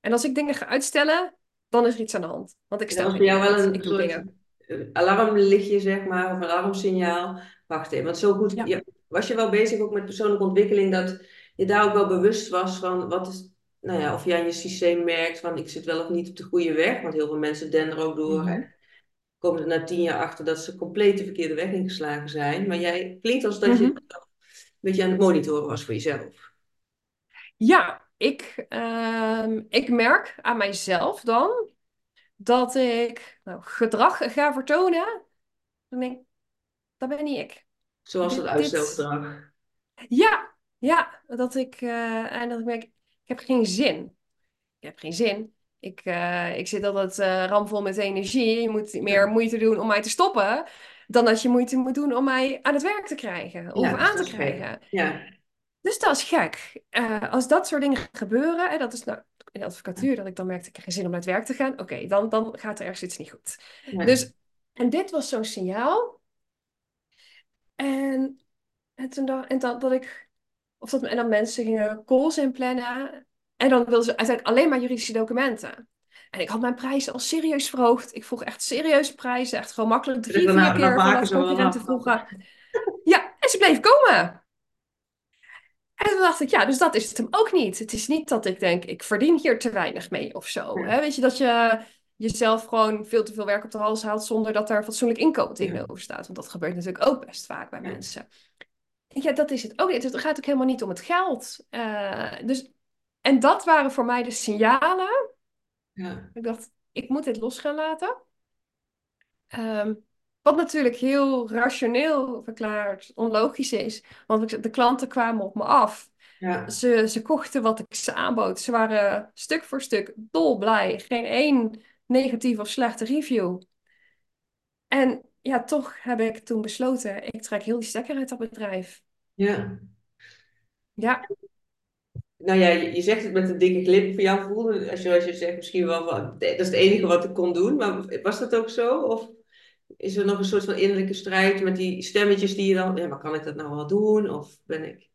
En als ik dingen ga uitstellen, dan is er iets aan de hand. Want ik stel voor jou wel een Ik doe soort alarmlichtje, zeg maar, of een alarmsignaal. Wacht even, want zo goed, Ja, was je wel bezig ook met persoonlijke ontwikkeling, dat je daar ook wel bewust was van wat is, nou ja, of je aan je systeem merkt van ik zit wel of niet op de goede weg, want heel veel mensen denderen ook door Mhm. en komen er na tien jaar achter dat ze compleet de verkeerde weg ingeslagen zijn. Maar jij klinkt als dat je Mhm. een beetje aan het monitoren was voor jezelf. Ja, ik, ehm, ik merk aan mijzelf dan dat ik nou, gedrag ga vertonen. Dan denk ik, dat ben niet ik. Zoals dit, uitstelgedrag. ja, ja, dat ik, eh, en dat ik merk, heb geen zin. Ik heb geen zin. Ik, eh, ik zit altijd eh ramvol met energie. Je moet meer moeite doen om mij te stoppen, dan dat je moeite moet doen om mij aan het werk te krijgen of ja, aan te krijgen. Ja, Dus dat is gek. Eh, als dat soort dingen gebeuren, en dat is nou in de advocatuur, dat ik dan merkte, ik heb geen zin om naar het werk te gaan. Oké, dan, dan gaat er ergens iets niet goed. ja, Dus, en dit was zo'n signaal. En, en toen dacht, en dat, dat ik, of dat, en dan mensen gingen calls inplannen. En dan wilden ze uiteindelijk alleen maar juridische documenten. En ik had mijn prijzen al serieus verhoogd. Ik vroeg echt serieuze prijzen. Echt gewoon makkelijk Dus drie, dan, vier dan keer vanaf concurrenten vroegen. Ja, en ze bleef komen. En toen dacht ik, ja, dus dat is het hem ook niet. Het is niet dat ik denk, ik verdien hier te weinig mee of zo. Ja. Hè? Weet je, dat je jezelf gewoon veel te veel werk op de hals haalt zonder dat daar fatsoenlijk inkomen tegenover staat. Want dat gebeurt natuurlijk ook best vaak bij Ja. mensen. Ja, dat is het ook niet. Het gaat ook helemaal niet om het geld. Eh, dus, en dat waren voor mij de signalen. Ja, Ik dacht, ik moet dit los gaan laten. Ehm, wat natuurlijk heel rationeel verklaard onlogisch is. Want de klanten kwamen op me af. ja, Ze, ze kochten wat ik ze aanbood. Ze waren stuk voor stuk dolblij. Geen één negatieve of slechte review. En ja, toch heb ik toen besloten, ik trek heel die stekker uit dat bedrijf. ja. Ja, Nou ja, je, je zegt het met een dikke glip voor jou voelde, als je, als je zegt misschien wel van, dat is het enige wat ik kon doen, maar was dat ook zo? Of is er nog een soort van innerlijke strijd met die stemmetjes die je dan, ja, maar kan ik dat nou wel doen? Of ben ik,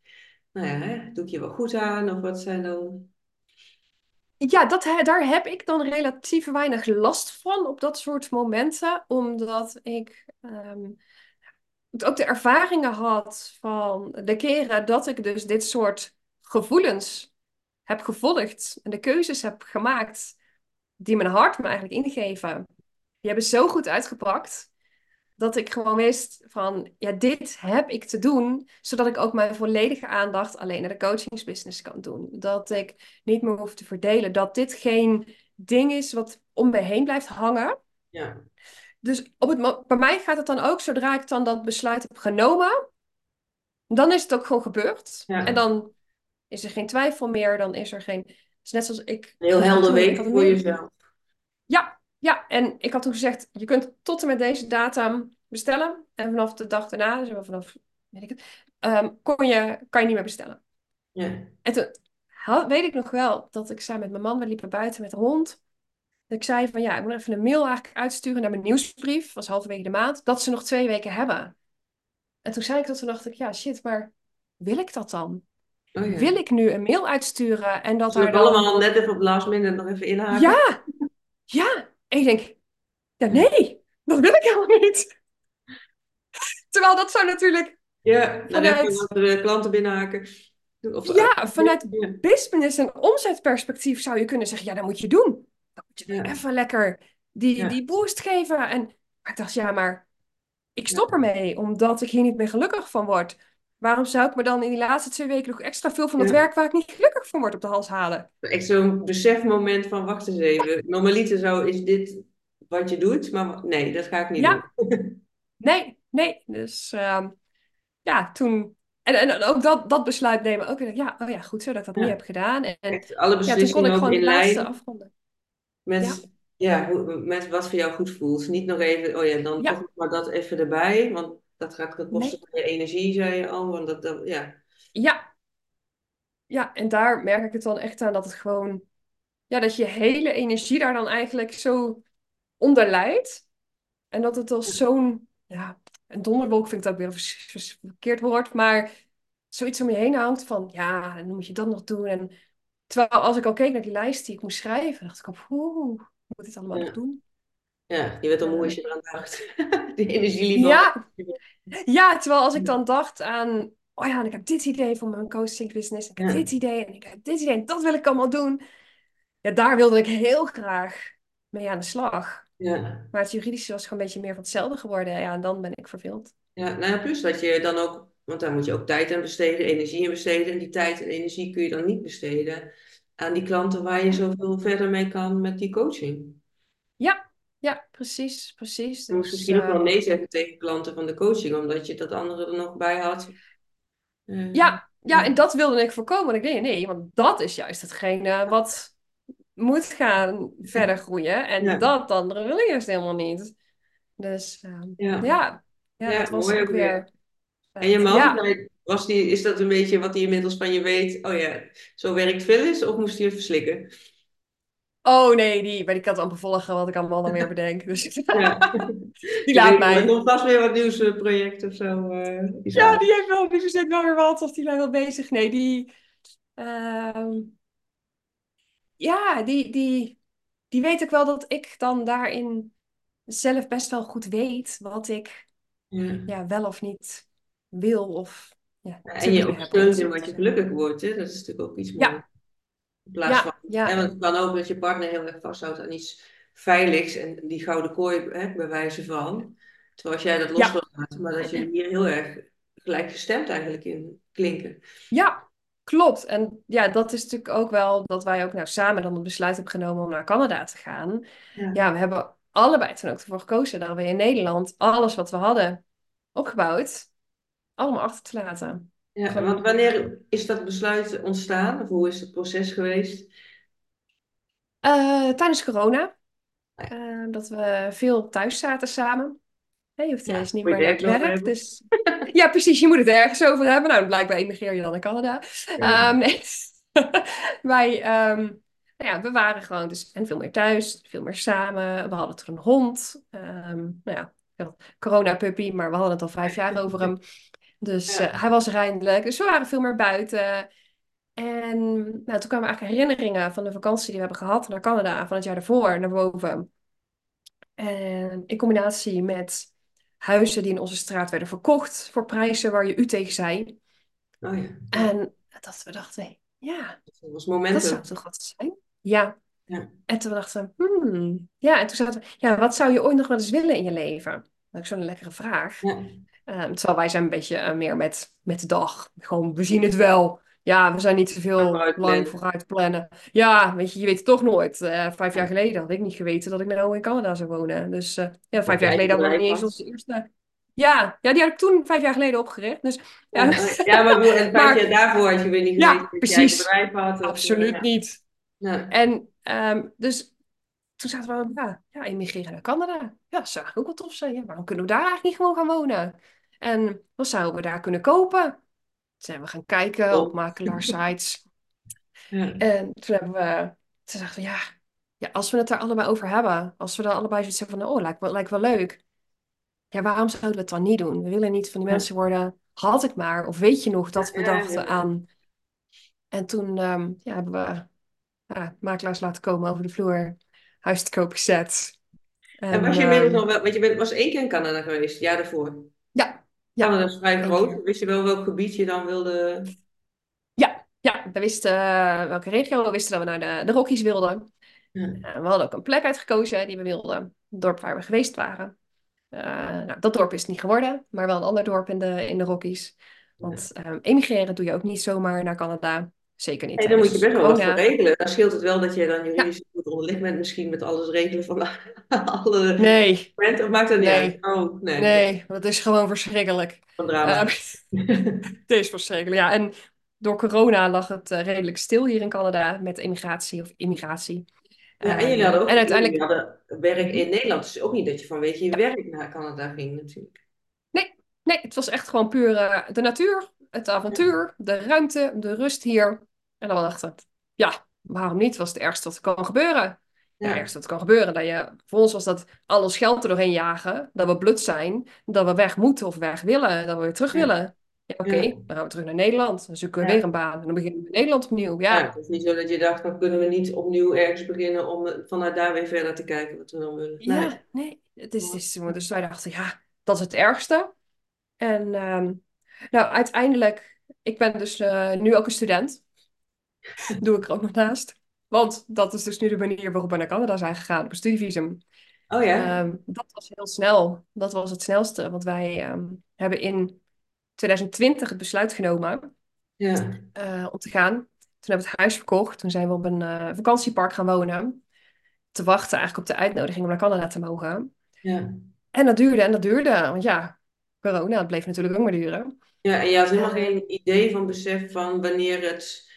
nou ja, hè, doe ik je wel goed aan? Of wat zijn dan, ja dat, daar heb ik dan relatief weinig last van op dat soort momenten. Omdat ik ehm, ook de ervaringen had van de keren dat ik dus dit soort gevoelens heb gevolgd. En de keuzes heb gemaakt die mijn hart me eigenlijk ingeven. Die hebben zo goed uitgepakt. Dat ik gewoon wist van, ja, dit heb ik te doen, zodat ik ook mijn volledige aandacht alleen naar de coachingsbusiness kan doen. Dat ik niet meer hoef te verdelen, dat dit geen ding is wat om me heen blijft hangen. ja, Dus op het, bij mij gaat het dan ook, zodra ik dan dat besluit heb genomen, dan is het ook gewoon gebeurd. Ja. En dan is er geen twijfel meer, dan is er geen... Het is net zoals ik... een heel helder week voor jezelf? Ja, en ik had toen gezegd, je kunt tot en met deze datum bestellen. En vanaf de dag daarna, dus vanaf, weet ik het, ehm, kon je, kan je niet meer bestellen. Ja, En toen had- weet ik nog wel dat ik zei met mijn man, we liepen buiten met de hond. Dat ik zei van ja, ik moet even een mail eigenlijk uitsturen naar mijn nieuwsbrief, was halverwege de maand, dat ze nog twee weken hebben. En toen zei ik dat, toen dacht ik, ja shit, maar wil ik dat dan? oh ja. Wil ik nu een mail uitsturen en dat ook daar dan... allemaal net even op last minute nog even inhaken? Ja, ja. En ik denk, ja, nee, dat wil ik helemaal niet. Terwijl dat zou natuurlijk, Ja, dan Vanuit- de klanten binnenhaken. Of, ja, vanuit ja, business en omzetperspectief zou je kunnen zeggen, ja, dat moet je doen. Dan moet je Ja. even lekker die, Ja. die boost geven. En maar ik dacht, ja, maar ik stop ermee, omdat ik hier niet meer gelukkig van word. Waarom zou ik me dan in die laatste twee weken nog extra veel van het Ja. werk waar ik niet gelukkig van word op de hals halen? Echt zo'n besefmoment van, wacht eens even. Normaliter zou, is dit wat je doet, maar nee, dat ga ik niet Ja. doen. Nee, nee. Dus ehm, ja, toen. En, en ook dat, dat besluit nemen. Ook ja, oh ja, goed zo dat ik dat Ja. niet heb gedaan. En, Echt alle ja, toen kon beslissingen ik gewoon in de laatste afronden. met, ja. hoe- met wat voor jou goed voelt. Niet nog even, oh ja, dan toch maar dat even erbij, want dat gaat ten koste Nee. van je energie, zei je al. Want dat, dat, ja. Ja. Ja, en daar merk ik het dan echt aan dat het gewoon. Ja, dat je hele energie daar dan eigenlijk zo onder leidt. En dat het als zo'n. Ja, een donderwolk vind ik dat weer een verkeerd woord. Maar zoiets om je heen hangt van. Ja, en dan moet je dat nog doen. En terwijl als ik al keek naar die lijst die ik moest schrijven, dacht ik op. Oeh, ik moet dit allemaal Ja. nog doen. Ja, je werd al moe als je eraan dacht. Die energielevel. Ja, ja, terwijl als ik dan dacht aan, oh ja, en ik heb dit idee voor mijn coaching business, ik heb Ja. dit idee en ik heb dit idee en dat wil ik allemaal doen. Ja, daar wilde ik heel graag mee aan de slag. Ja. Maar het juridische was gewoon een beetje meer van hetzelfde geworden. Ja, en dan ben ik verveeld. Ja, nou ja, plus dat je dan ook, want daar moet je ook tijd aan besteden, energie aan besteden. En die tijd en energie kun je dan niet besteden aan die klanten waar je zoveel verder mee kan met die coaching. Ja, ja, precies, precies. Je moest Dus, misschien ook wel ehm, nee zeggen tegen klanten van de coaching, omdat je dat andere er nog bij had. Eh, ja, ja, en dat wilde ik voorkomen. En ik denk, nee, want dat is juist hetgene wat moet gaan verder groeien. En Ja. dat andere wil ik juist helemaal niet. Dus ehm, Ja. ja, ja, Ja, dat was mooi ook weer. weer. En je man, Ja. was die, is dat een beetje wat hij inmiddels van je weet? Oh ja, zo werkt Phyllis, of moest hij het verslikken? Oh nee, die ben ik aan het volgen wat ik allemaal dan weer bedenk. Dus Ja. die laat Er mij. komt vast weer wat nieuwsproject of zo. eh, Ja, die heeft wel, die verzet wel weer wat of die zijn wel bezig. Nee, die. ehm, ja, die, die, die weet ook wel dat ik dan daarin zelf best wel goed weet wat ik Ja. ja, wel of niet wil of ja, En je ook zo in wat je gelukkig wordt, hè? Dat is natuurlijk ook iets moois. Ja, In plaats van, ja, want En, het kan ook dat je partner heel erg vasthoudt aan iets veiligs en die gouden kooi, hè, bij wijze van. Terwijl als jij dat los ja, wil laten, maar dat je hier heel erg gelijkgestemd eigenlijk in klinken. ja, klopt. En ja, dat is natuurlijk ook wel dat wij ook nou samen dan het besluit hebben genomen om naar Canada te gaan. Ja. Ja, we hebben allebei toen ook ervoor gekozen dat we in Nederland alles wat we hadden opgebouwd, allemaal achter te laten. Ja, want wanneer is dat besluit ontstaan? Of hoe is het proces geweest? Eh, tijdens corona, Ja, eh, dat we veel thuis zaten samen. Hè, je hoeft Ja, niet meer naar het werk. Dus ja, precies, je moet het ergens over hebben. Nou, blijkbaar emigreer je dan naar Canada. Ja. Ehm, nee. Wij, ehm, nou ja, we waren gewoon dus en veel meer thuis, veel meer samen. We hadden toen een hond. Ehm, nou ja, corona-puppy, maar we hadden het al vijf jaar over hem. Dus Ja. eh, hij was er eindelijk. Dus we waren veel meer buiten. En nou, toen kwamen eigenlijk herinneringen van de vakantie die we hebben gehad naar Canada van het jaar daarvoor naar boven. En in combinatie met huizen die in onze straat werden verkocht voor prijzen waar je u tegen zei. Oh ja. En dat we dachten, ja, Dat was dat zou toch wat zijn? Ja. Ja. En toen dachten we, hmm. Ja, en toen zaten we, ja, wat zou je ooit nog wel eens willen in je leven? Dat is zo'n lekkere vraag. Ja. Ehm, terwijl wij zijn een beetje eh, meer met, met de dag. Gewoon, we zien het wel. Ja, we zijn niet te Maar veel vooruit lang plannen. vooruit plannen. Ja, weet je, je weet het toch nooit. Eh, vijf jaar geleden had ik niet geweten dat ik nou in Canada zou wonen. Dus eh, ja, Dat vijf jaar een geleden hadden we niet eens onze eerste... Ja, ja, die had ik toen vijf jaar geleden opgericht. Dus ja, Ja, ja. Ja, maar ik bedoel, en vijf maar jaar daarvoor had je weer niet ja, geweten dat jij een precies. bedrijf had. Of, Absoluut ja. niet. Ja. En ehm, dus toen zaten we, ja, ja, emigreren naar Canada. Ja, dat zou ook wel tof zijn. Ja, waarom kunnen we daar eigenlijk niet gewoon gaan wonen? En wat zouden we daar kunnen kopen? Zijn we gaan kijken op makelaarsites. Ja. En toen hebben we, toen dachten we, ja, ja, als we het daar allebei over hebben, als we dan allebei zoiets hebben van, oh, lijkt wel, lijkt wel leuk. Ja, waarom zouden we het dan niet doen? We willen niet van die mensen worden, had ik maar, of weet je nog dat we dachten aan. En toen ehm, ja, hebben we ja, makelaars laten komen over de vloer, huis te koop gezet. En was je inmiddels ehm, nog wel, want je bent, was één keer in Canada geweest, jaar daarvoor. ja, ja, Canada is vrij groot. Wist je wel welk gebied je dan wilde? Ja, ja, we wisten eh, welke regio, we wisten dat we naar de, de Rockies wilden. Ja. En we hadden ook een plek uitgekozen die we wilden, het dorp waar we geweest waren. Eh, nou, dat dorp is het niet geworden, maar wel een ander dorp in de, in de Rockies. Want ehm, emigreren doe je ook niet zomaar naar Canada. Zeker niet Hey, dan moet je tijdens best wel wat voor regelen. Dan scheelt het wel dat je dan Ja, juridisch goed onderlegd bent, misschien met alles regelen van alle nee. Of maakt dat niet uit? nee, Oh, nee, nee, dat is gewoon verschrikkelijk. van drama. Ehm, het is verschrikkelijk, ja. En door corona lag het eh, redelijk stil hier in Canada met immigratie of immigratie. Ja, en jullie Ehm, hadden ook en uiteindelijk, hadden werk in Nederland. Dus ook niet dat je vanwege je ja, werk naar Canada ging natuurlijk. nee, nee, het was echt gewoon puur eh, de natuur, het avontuur, de ruimte, de rust hier. En dan dachten we, ja, waarom niet? Was het ergste wat er kan gebeuren. Ja, het ergste wat kan gebeuren. Dat je, voor ons was dat al ons geld er doorheen jagen, dat we blut zijn, dat we weg moeten of weg willen, dat we weer terug ja, willen. Ja, oké, ja, dan gaan we terug naar Nederland. Dan zoeken we weer een baan en dan beginnen we in Nederland opnieuw. Ja, het is niet zo dat je dacht, van kunnen we niet opnieuw ergens beginnen om vanuit daar weer verder te kijken wat we dan willen. Nee. ja, nee, het is, het is, dus wij dachten, ja, dat is het ergste. En ehm, nou, uiteindelijk, ik ben dus eh, nu ook een student. Doe ik er ook nog naast. Want dat is dus nu de manier waarop we naar Canada zijn gegaan, op een studievisum. Oh ja? Ehm, dat was heel snel. Dat was het snelste. Want wij ehm, hebben in 2020 het besluit genomen Ja, eh, om te gaan. Toen hebben we het huis verkocht. Toen zijn we op een eh, vakantiepark gaan wonen. Te wachten eigenlijk op de uitnodiging om naar Canada te mogen. ja. En dat duurde en dat duurde. Want ja, corona, het bleef natuurlijk ook maar duren. Ja, en je had helemaal geen idee van besef van wanneer het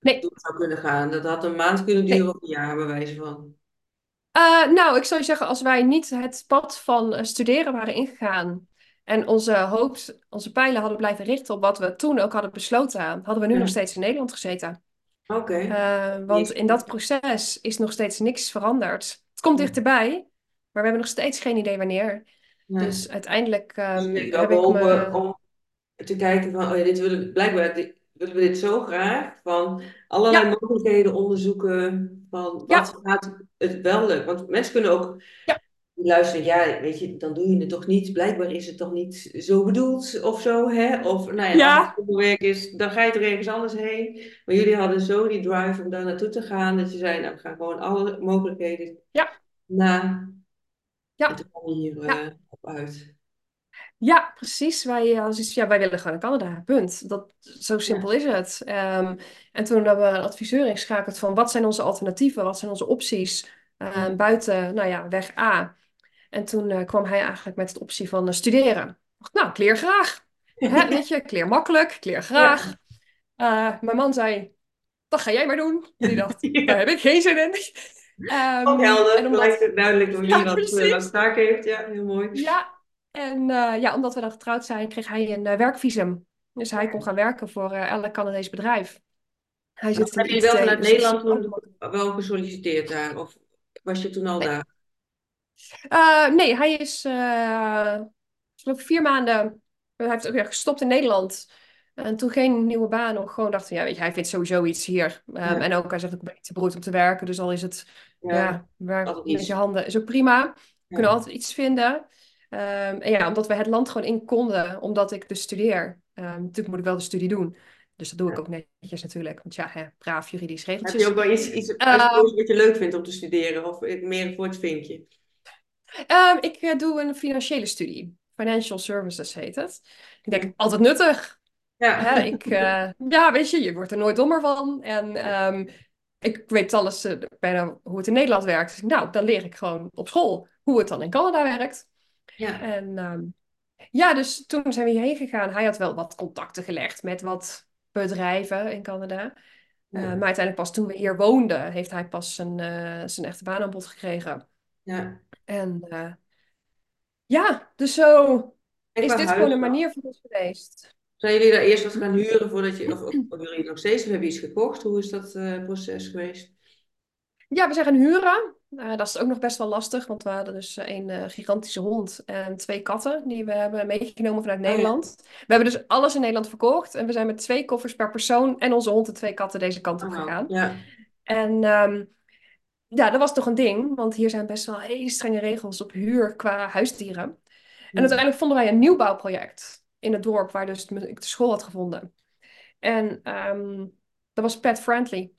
nee, door zou kunnen gaan. Dat had een maand kunnen nee. duren of een jaar, bij wijze van. Eh, nou, ik zou je zeggen, als wij niet het pad van eh, studeren waren ingegaan en onze hoop, onze pijlen hadden blijven richten op wat we toen ook hadden besloten, hadden we nu nog steeds in Nederland gezeten. oké. Eh, want in dat proces is nog steeds niks veranderd. Het komt dichterbij, maar we hebben nog steeds geen idee wanneer. Dus uiteindelijk Dus hebt wel heb ik me. om te kijken van, oh ja, dit wil ik, blijkbaar, dit- willen we dit zo graag. Van allerlei Ja, mogelijkheden onderzoeken. Van wat gaat het wel leuk. Want mensen kunnen ook ja, luisteren. Ja, weet je, dan doe je het toch niet. Blijkbaar is het toch niet zo bedoeld of zo. Hè? Of nou ja, als het onderwerk is, dan ga je er ergens anders heen. Maar jullie hadden zo die drive om daar naartoe te gaan. Dat je zei, nou, we gaan gewoon alle mogelijkheden ja, na. En ja. toen kwam je hier uit. ja, precies. Wij, eh, als iets- ja, wij willen gewoon naar Canada. Punt. Dat, zo Ja. simpel is het. Ehm, en toen hebben we een adviseur ingeschakeld van wat zijn onze alternatieven, wat zijn onze opties Ja. eh, buiten, nou ja, weg A. En toen eh, kwam hij eigenlijk met de optie van eh, studeren. Ik dacht, nou, ik leer graag. Hè, weet je, ik leer makkelijk, ik leer Ja. graag. Mijn man zei, dat ga jij maar doen. Die dacht, daar heb ik geen zin in. Ook Ehm, helder, en omdat, gelijk duidelijk hoe ja, wat, eh, wat taak heeft. Ja, heel mooi. Ja, en eh, ja, omdat we dan getrouwd zijn, kreeg hij een eh, werkvisum. Dus hij kon gaan werken voor eh, elk Canadees bedrijf. Hij zit heb je wel vanuit Nederland ook wel gesolliciteerd daar? Of was je toen al Nee, daar? Nee hij is uh, vier maanden. Hij heeft ook weer gestopt in Nederland. En toen geen nieuwe baan nog. Gewoon dacht, ja, weet je, hij vindt sowieso iets hier. Um, Ja, en ook, hij zegt ook, ik ben niet te beroerd om te werken. Dus al is het, ja, altijd met je handen is ook prima. We kunnen altijd iets vinden. Um, en ja, omdat we het land gewoon in konden, omdat ik dus studeer. Um, natuurlijk moet ik wel de studie doen. Dus dat doe ik ook netjes natuurlijk. Want ja, hè, braaf juridisch Heb je regeltjes. ook wel iets, iets wat je leuk vindt om te studeren? Of meer voor het vinkje? ik uh, doe een financiële studie. Financial Services heet het. Ik denk, altijd nuttig. Ja, ik, uh, ja, weet je, je wordt er nooit dommer van. En um, ik weet alles uh, bijna hoe het in Nederland werkt. Dus, nou, dan leer ik gewoon op school hoe het dan in Canada werkt. ja, En um, ja, dus toen zijn we hierheen gegaan. Hij had wel wat contacten gelegd met wat bedrijven in Canada. Uh, ja, maar uiteindelijk pas toen we hier woonden, heeft hij pas zijn, uh, zijn echte baanaanbod gekregen. ja. En uh, ja, dus zo is dit gewoon een manier voor ons geweest. Zijn jullie daar eerst wat gaan huren voordat je, of, of, of jullie nog steeds, of hebben iets gekocht? Hoe is dat uh, proces geweest? Ja, we zijn gaan huren. Uh, dat is ook nog best wel lastig, want we hadden dus een uh, gigantische hond en twee katten die we hebben meegenomen vanuit Oh ja, Nederland. We hebben dus alles in Nederland verkocht en we zijn met twee koffers per persoon en onze hond en twee katten deze kant op oh, gegaan. ja, En um, ja, dat was toch een ding, want hier zijn best wel hele strenge regels op huur qua huisdieren. En hm, uiteindelijk vonden wij een nieuwbouwproject in het dorp waar dus ik de school had gevonden. En um, dat was pet friendly.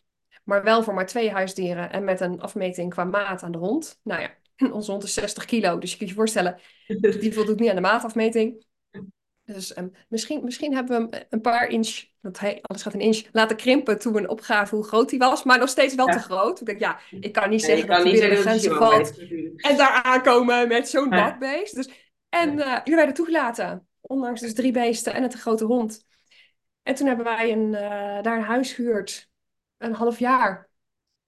Maar wel voor maar twee huisdieren en met een afmeting qua maat aan de hond. Nou ja, onze hond is 60 kilo, dus je kunt je voorstellen, die voldoet niet aan de maatafmeting. Dus um, misschien, misschien hebben we hem een paar inch, want hij, alles gaat een inch, laten krimpen toen we opgaven hoe groot hij was. Maar nog steeds wel ja. te groot. Ik denk, ja, ik kan niet zeggen dat hij binnen de dat Simon valt. En daar aankomen met zo'n bakbeest. Dus, en uh, jullie werden toegelaten. Ondanks dus drie beesten en een te grote hond. En toen hebben wij een, uh, daar een huis gehuurd. Een half jaar.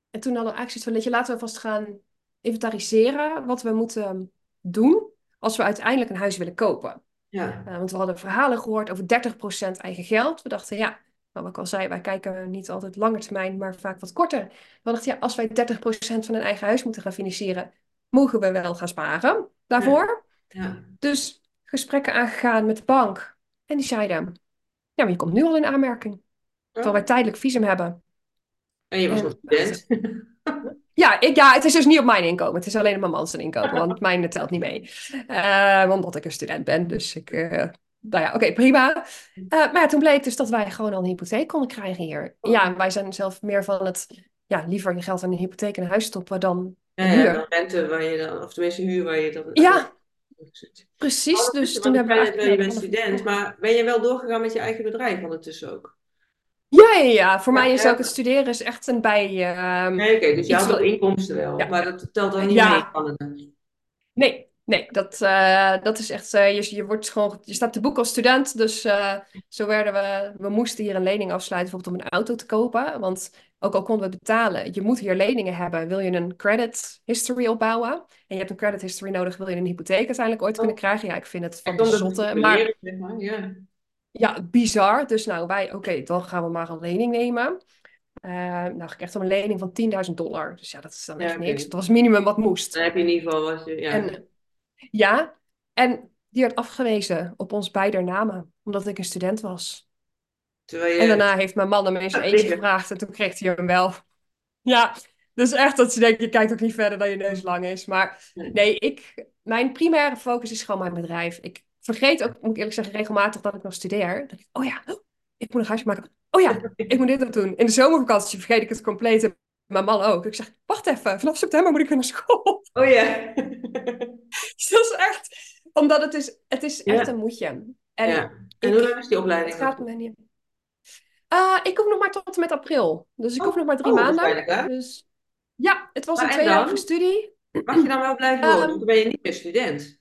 En toen hadden we eigenlijk zoiets van, laten we vast gaan inventariseren wat we moeten doen als we uiteindelijk een huis willen kopen. Ja, Uh, want we hadden verhalen gehoord over 30% eigen geld. We dachten, ja, wat ik al zei, wij kijken niet altijd lange termijn, maar vaak wat korter. We dachten, ja, als wij 30% van een eigen huis moeten gaan financieren, mogen we wel gaan sparen daarvoor. ja, ja. Dus gesprekken aangegaan met de bank. En die zeiden, ja, maar je komt nu al in aanmerking. Terwijl wij Oh, tijdelijk visum hebben. en je was nog En student. ja, ik, ja, het is dus niet op mijn inkomen. Het is alleen op mijn man zijn inkomen, want mijn telt niet mee. Uh, omdat ik een student ben. Dus ik, uh, nou ja, oké, okay, prima. Uh, maar ja, toen bleek dus dat wij gewoon al een hypotheek konden krijgen hier. Oh. Ja, wij zijn zelf meer van het, ja, liever je geld aan een hypotheek en een huis stoppen dan Ja, ja, huur. dan rente waar je dan, of tenminste huur waar je dan Ja. Precies. Oh, Dus toen hebben we je bent student, maar ben je wel doorgegaan met je eigen bedrijf ondertussen ook? ja, ja, ja, voor Ja, mij is ja. ook het studeren is echt een bij, uh, Nee, oké, dus je had wel inkomsten wel, maar dat telt dan niet mee ja, Canada. Nee, nee, dat, uh, dat is echt. Uh, je, je, wordt gewoon, je staat te boek als student. Dus uh, zo werden we. We moesten hier een lening afsluiten, bijvoorbeeld om een auto te kopen. Want ook al konden we betalen, je moet hier leningen hebben. Wil je een credit history opbouwen? En je hebt een credit history nodig, wil je een hypotheek uiteindelijk ooit kunnen Oh, krijgen? Ja, ik vind het van de zotte. Maar ja. ja, bizar. Dus nou, wij, oké, okay, dan gaan we maar een lening nemen. Uh, nou, ik kreeg dan een lening van 10.000 dollar. Dus ja, dat is dan Ja, echt niks. Dat was het minimum wat moest. Dan heb je in ieder geval wat je, ja. En ja, en die werd afgewezen op ons beider namen, omdat ik een student was. Terwijl En daarna heeft mijn man hem Ja, eentje gevraagd en toen kreeg hij hem wel. Ja, dus echt dat je denkt, je kijkt ook niet verder dan je neus lang is. Maar Nee. ik, mijn primaire focus is gewoon mijn bedrijf. Ik vergeet ook, moet ik eerlijk zeggen, regelmatig dat ik nog studeer. Dat ik, oh ja, ik moet een huisje maken. Oh ja, ik moet dit nog doen. In de zomervakantie vergeet ik het compleet. En Mijn man ook. Ik zeg, wacht even, vanaf september moet ik weer naar school. Oh ja. Dus dat is echt, omdat het is, het is echt Ja. een moedje. En ja. En hoe lang is die opleiding? het gaat me niet. Eh, ik hoef nog maar tot en met april. Dus ik Oh, hoef nog maar drie oh, maanden. Dus ja, het was Maar een en tweejarige studie. Mag je dan wel blijven wonen? Ehm, dan ben je niet meer student.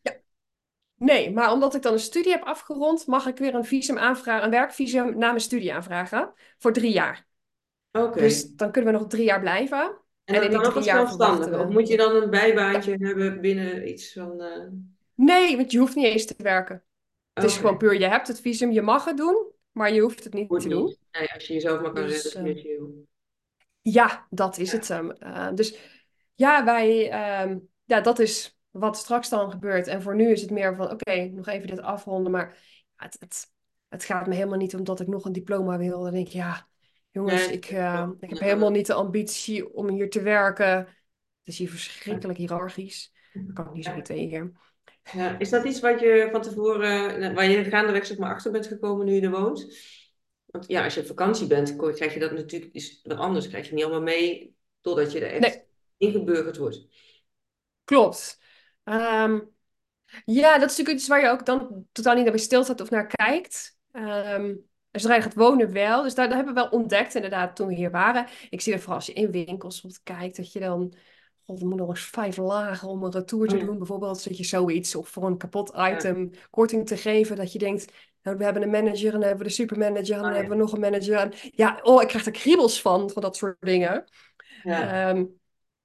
Nee, maar omdat ik dan een studie heb afgerond, mag ik weer een visum aanvragen, een werkvisum na mijn studie aanvragen. Voor drie jaar. Oké. Dus dan kunnen we nog drie jaar blijven. En en in die drie jaar verwachten Of moet je dan een bijbaantje hebben binnen iets van... eh, Nee, want je hoeft niet eens te werken. Het is gewoon puur, je hebt het visum, je mag het doen, maar je hoeft het niet te doen. Nee, als je jezelf maar kan Dus, redden, eh, financieel. Ja, dat is Ja. het hem. Eh, dus ja, wij, ehm, ja, dat is wat straks dan gebeurt. En voor nu is het meer van, oké, nog even dit afronden. Maar het, het, het gaat me helemaal niet omdat ik nog een diploma wil. Dan denk ik, ja, jongens, Nee, ik, ik heb helemaal niet de ambitie om hier te werken. Het is hier verschrikkelijk hiërarchisch. Daar kan ik niet zo goed tegen. Ja, is dat iets wat je van tevoren, eh, waar je gaandeweg zeg maar achter bent gekomen nu je er woont? Want ja, als je op vakantie bent, krijg je dat natuurlijk is wat anders. Krijg je niet allemaal mee totdat je er echt Nee. ingeburgerd wordt. Klopt. Ehm, ja, dat is natuurlijk iets waar je ook dan totaal niet naar bij stilstaat of naar kijkt. Ehm en zodra je gaat wonen wel. Dus daar, daar hebben we wel ontdekt inderdaad toen we hier waren. Ik zie er vooral als je in winkels kijkt, dat je dan... God, er moet nog eens vijf lagen om een retour te doen. Bijvoorbeeld dat je zoiets of voor een kapot item korting te geven. Dat je denkt, nou, we hebben een manager en dan hebben we de supermanager en dan Oh ja. hebben we nog een manager. En, ja, oh, ik krijg er kriebels van, van dat soort dingen. Ja, Ehm,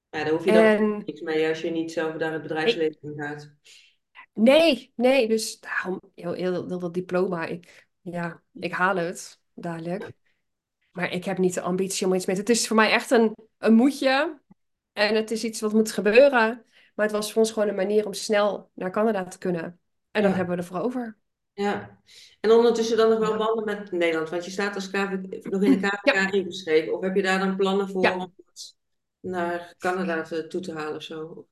ja daar hoef je dan en niks mee als je niet zelf daar het bedrijfsleven gaat. Nee, nee, dus daarom heel, heel, heel dat diploma. Ik, ja, ik haal het dadelijk. Maar ik heb niet de ambitie om iets mee te... Het is voor mij echt een, een moedje. En het is iets wat moet gebeuren. Maar het was voor ons gewoon een manier om snel naar Canada te kunnen. En dat Ja. hebben we ervoor over. Ja. En ondertussen dan nog wel banden met Nederland, want je staat als KV, nog in de KVK ingeschreven. Of heb je daar dan plannen voor Ja. om het naar Canada te, toe te halen of zo?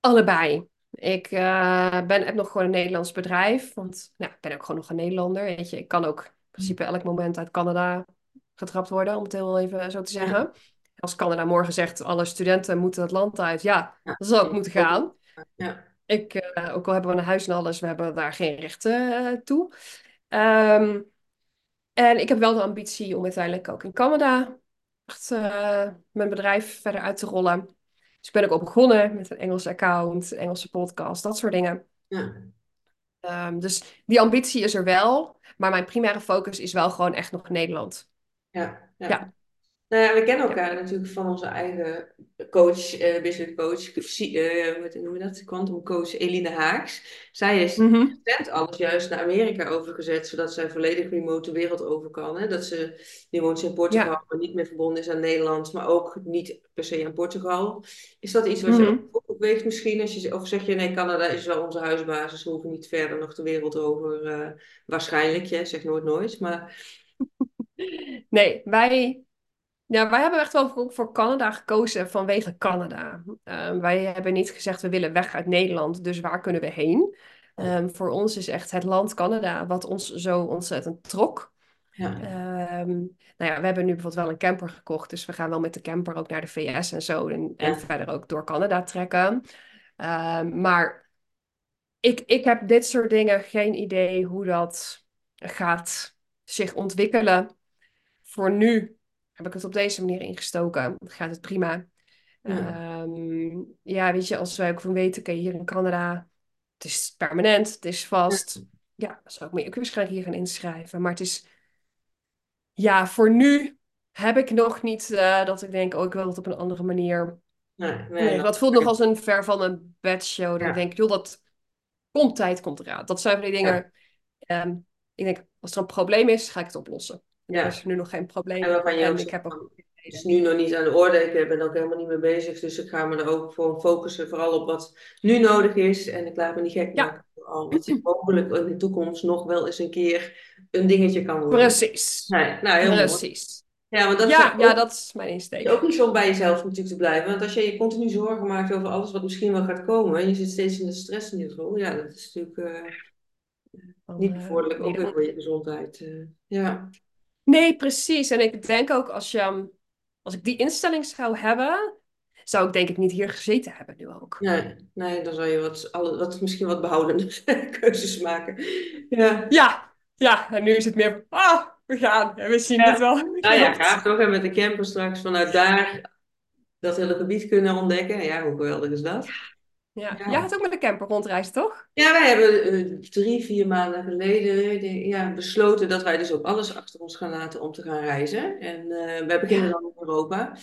Allebei. Ik eh, ben, heb nog gewoon een Nederlands bedrijf. Want nou, ik ben ook gewoon nog een Nederlander. Weet je. Ik kan ook in principe elk moment uit Canada getrapt worden, om het heel even zo te zeggen. Als Canada morgen zegt, alle studenten moeten het land uit. Ja, Ja. dan zal ik moeten gaan. Ja. Ik, eh, ook al hebben we een huis en alles, we hebben daar geen rechten eh, toe. Ehm, en ik heb wel de ambitie om uiteindelijk ook in Canada echt, eh, mijn bedrijf verder uit te rollen. Dus ben ik ook begonnen met een Engelse account, Engelse podcast, dat soort dingen. Ja. Ehm, dus die ambitie is er wel, maar mijn primaire focus is wel gewoon echt nog Nederland. Ja, ja. Ja. Nou ja, we kennen elkaar natuurlijk van onze eigen coach, eh, business coach, eh, wat noem je dat? Quantum coach Eline Haaks. Zij is recent alles juist naar Amerika overgezet, zodat zij volledig remote de wereld over kan. Hè? Dat ze, die woont ze in Portugal, Ja. maar niet meer verbonden is aan Nederland, maar ook niet per se aan Portugal. Is dat iets wat je Mhm. ook opweegt misschien? Als je, of zeg je, nee, Canada is wel onze huisbasis, we hoeven niet verder nog de wereld over. eh, waarschijnlijk, je zeg nooit nooit, maar... Nee, wij, ja, wij hebben echt wel voor, Canada gekozen vanwege Canada. Ehm, wij hebben niet gezegd we willen weg uit Nederland, dus waar kunnen we heen? Ehm, voor ons is echt het land Canada wat ons zo ontzettend trok. Ja. Ehm, nou ja, we hebben nu bijvoorbeeld wel een camper gekocht, dus we gaan wel met de camper ook naar de VS en zo en, en verder ook door Canada trekken. Maar ik, ik heb dit soort dingen geen idee hoe dat gaat zich ontwikkelen. Voor nu heb ik het op deze manier ingestoken. Gaat het prima. Ja. Ehm, ja, weet je, als wij ook van weten, oké, hier in Canada, het is permanent, het is vast. Ja, zou ik me ook waarschijnlijk hier gaan inschrijven. Maar het is, ja, voor nu heb ik nog niet eh, dat ik denk, oh, ik wil het op een andere manier. Nee, nee, Nee, dat voelt nog als een ver van een bedshow. Dan Ja. denk ik, joh, dat komt tijd, komt eraan. Dat zijn van die dingen. ehm, ik denk, als er een probleem is, ga ik het oplossen. Ja. er is nu nog geen probleem. En waarvan je En ook ik heb ook het is nu nog niet aan de orde, ik ben er ook helemaal niet mee bezig, dus ik ga me er ook voor focussen, vooral op wat nu nodig is. En ik laat me niet gek Ja. maken al wat mogelijk in de toekomst nog wel eens een keer een dingetje kan worden. Precies. Nee, nou, heel mooi. Precies. Ja, want dat Ja, is ja, ook, dat is mijn insteek. ook niet zo om bij jezelf natuurlijk te blijven. Want als je je continu zorgen maakt over alles wat misschien wel gaat komen, en je zit steeds in de stress in ieder geval, ja, dat is natuurlijk eh, niet eh, bevorderlijk, ook nee, weer voor je gezondheid. eh. ja. Nee, precies. En ik denk ook als je, als ik die instelling zou hebben, zou ik denk ik niet hier gezeten hebben nu ook. Nee, nee, dan zou je wat, alle, wat, misschien wat behoudende keuzes maken. Ja. Ja, ja. En nu is het meer, ah, we gaan. En we zien Ja. het wel. Nou ja, gaaf toch? En met de camper straks vanuit daar dat hele gebied kunnen ontdekken. Ja, hoe geweldig is dat? Ja. Ja. Jij had ook met de camper rondreis, toch? Ja, wij hebben eh, drie, vier maanden geleden ja, besloten dat wij dus ook alles achter ons gaan laten om te gaan reizen. En eh wij beginnen Ja. dan in Europa.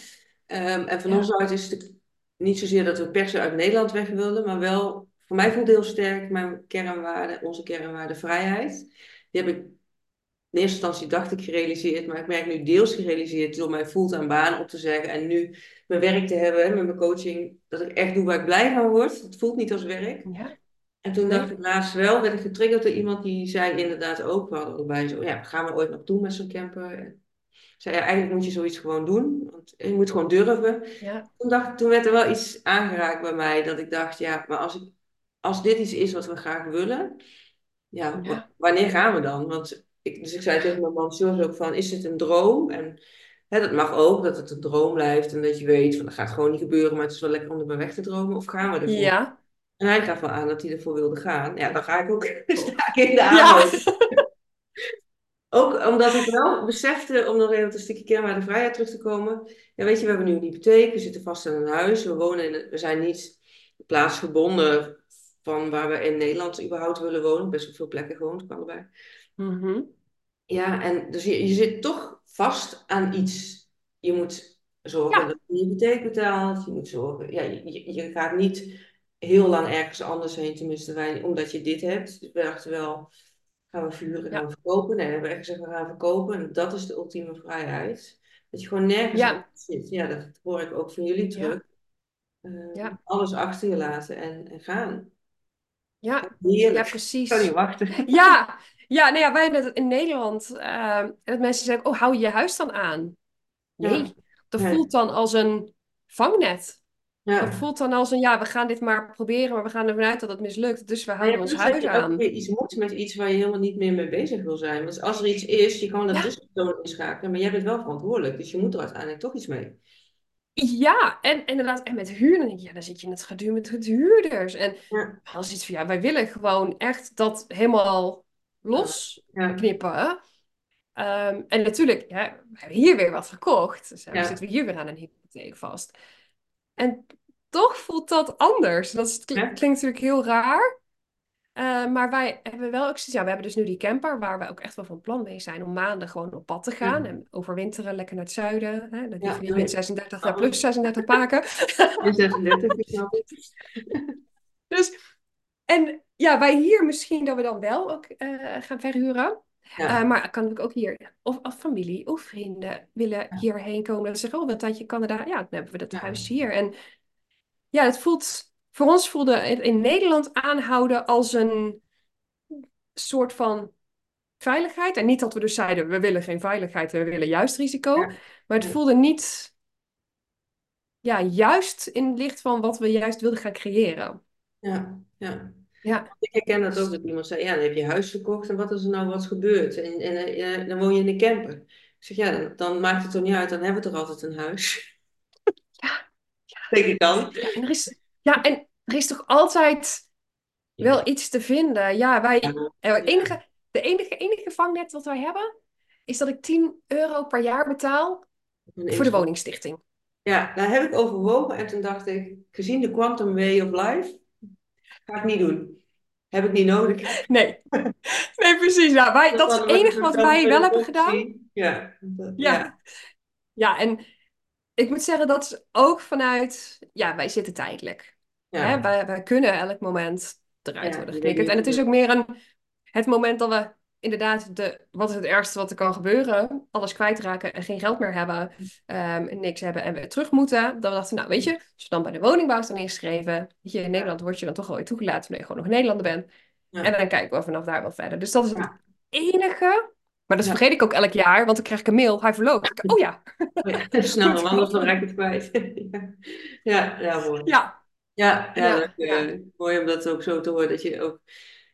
Ehm, en van Ja. ons uit is het niet zozeer dat we per se uit Nederland weg wilden, maar wel, voor mij voelt heel sterk mijn kernwaarde, onze kernwaarde vrijheid. Die heb ik in eerste instantie dacht ik gerealiseerd, maar ik merk nu deels gerealiseerd door mijn fulltime baan op te zeggen en nu mijn werk te hebben met mijn coaching, dat ik echt doe waar ik blij van word. Het voelt niet als werk. Ja. En toen dacht ik laatst wel, werd ik getriggerd door iemand die zei inderdaad ook, we hadden zo, ja, gaan we ooit nog doen met zo'n camper? En zei, ja, eigenlijk moet je zoiets gewoon doen, want je moet gewoon durven. Ja. Toen, dacht, toen werd er wel iets aangeraakt bij mij, dat ik dacht, ja, maar als, ik, als dit iets is wat we graag willen, ja, Ja. wa- wanneer gaan we dan? Want ik, dus ik zei tegen mijn man George ook van, is dit een droom? En hè, dat mag ook, dat het een droom blijft en dat je weet van, dat gaat gewoon niet gebeuren, maar het is wel lekker om erbij weg te dromen, of gaan we ervoor? Ja. En hij gaf wel aan dat hij ervoor wilde gaan. Ja, dan ga ik ook sta ik in de Ja. aanloop. Ook omdat ik wel besefte, om nog even op een stukje kernwaarde vrijheid terug te komen. Ja, weet je, we hebben nu een hypotheek, we zitten vast in een huis, we wonen in, we zijn niet plaatsgebonden van waar we in Nederland überhaupt willen wonen. Best wel veel plekken gewoond, kan erbij. Mhm. Ja, en dus je, je zit toch vast aan iets. Je moet zorgen Ja. dat je je hypotheek betaalt. Je moet zorgen, ja, je, gaat niet heel lang ergens anders heen, tenminste wij, omdat je dit hebt. Dus we dachten wel, gaan we verhuren, gaan Ja. we verkopen? Nee, we hebben echt gezegd, we gaan verkopen. En dat is de ultieme vrijheid. Dat je gewoon nergens Ja. zit. Ja, dat hoor ik ook van jullie terug. Eh, Ja. Alles achter je laten en, en gaan. Ja. Heerlijk. Ja, Ik precies. kan niet wachten. Ja, ja, nou ja, wij hebben in Nederland. eh, dat mensen zeggen, oh, hou je je huis dan aan? Nee, Ja. dat Nee. voelt dan als een vangnet. Ja. Dat voelt dan als een, ja, we gaan dit maar proberen, maar we gaan ervan uit dat het mislukt. Dus we Ja, houden ons dat huis je aan. weer iets moet met iets waar je helemaal niet meer mee bezig wil zijn. Want als er iets is, je kan dat Ja. tussenpersoon inschakelen, maar jij bent wel verantwoordelijk. Dus je moet er uiteindelijk toch iets mee. Ja, en inderdaad, en met huur, dan denk je, ja, dan zit je in het geduur met het huurders. En Ja. als iets van, ja, wij willen gewoon echt dat helemaal los Ja. knippen. Ehm, en natuurlijk, ja, we hebben hier weer wat gekocht. Dus Ja. zitten we hier weer aan een hypotheek vast. En toch voelt dat anders. Dat klinkt natuurlijk heel raar. Eh, maar wij hebben wel ook ja, we hebben dus nu die camper waar we ook echt wel van plan mee zijn om maanden gewoon op pad te gaan Ja. en overwinteren lekker naar het zuiden. Hè? Dan Ja, hoef je niet ja. met 36 ja, plus 36 paken. In 36 is nou goed. Dus, en ja, wij hier misschien dat we dan wel ook eh, gaan verhuren. Ja. Eh, maar kan ik ook hier, of, of familie of vrienden willen hierheen komen. Dat ze zeggen, oh, wat tijdje Canada. Ja, dan hebben we dat huis hier. En ja, het voelt, voor ons voelde het in Nederland aanhouden als een soort van veiligheid. En niet dat we dus zeiden, we willen geen veiligheid, we willen juist risico. Ja. Maar het Ja. voelde niet, ja, juist in het licht van wat we juist wilden gaan creëren. Ja, ja. Ja, Ik herken dat ook, dat iemand zei, ja, dan heb je huis verkocht en wat is er nou wat gebeurd? En, en eh, dan woon je in een camper. Ik zeg, ja, dan, dan maakt het toch niet uit, dan hebben we toch altijd een huis. Ja. Denk ik dan. Ja, en er is, ja, en er is toch altijd wel iets te vinden. Ja, wij, eh, het enige, de enige, enige vangnet wat wij hebben, is dat ik 10 euro per jaar betaal voor de woningstichting. Ja, daar heb ik overwogen en toen dacht ik, gezien de quantum way of life, ga ik niet doen. Heb ik niet nodig. Nee, nee precies. Ja, wij, dat is het enige wat wij wel hebben gedaan. Ja, dat- Ja. ja. Ja, en ik moet zeggen, dat is ook vanuit, ja, wij zitten tijdelijk. Ja. Hè? Wij, wij kunnen elk moment eruit worden geknikkerd. En het is ook meer een, het moment dat we inderdaad, de, wat is het ergste wat er kan gebeuren? Alles kwijtraken en geen geld meer hebben, ehm, niks hebben en weer terug moeten. Dan dachten we, nou weet je, als je dan bij de woningbouw staan ingeschreven, je, in Nederland word je dan toch alweer toegelaten wanneer je gewoon nog Nederlander bent. Ja. En dan kijken we vanaf daar wel verder. Dus dat is het Ja. enige Maar dat Ja. vergeet ik ook elk jaar, want dan krijg ik een mail. Hij verloopt. Oh ja. Ja, snel, anders dan raak ik het kwijt. Ja, ja, ja, mooi. Ja, Ja, ja, eh, mooi om dat ook zo te horen, dat je ook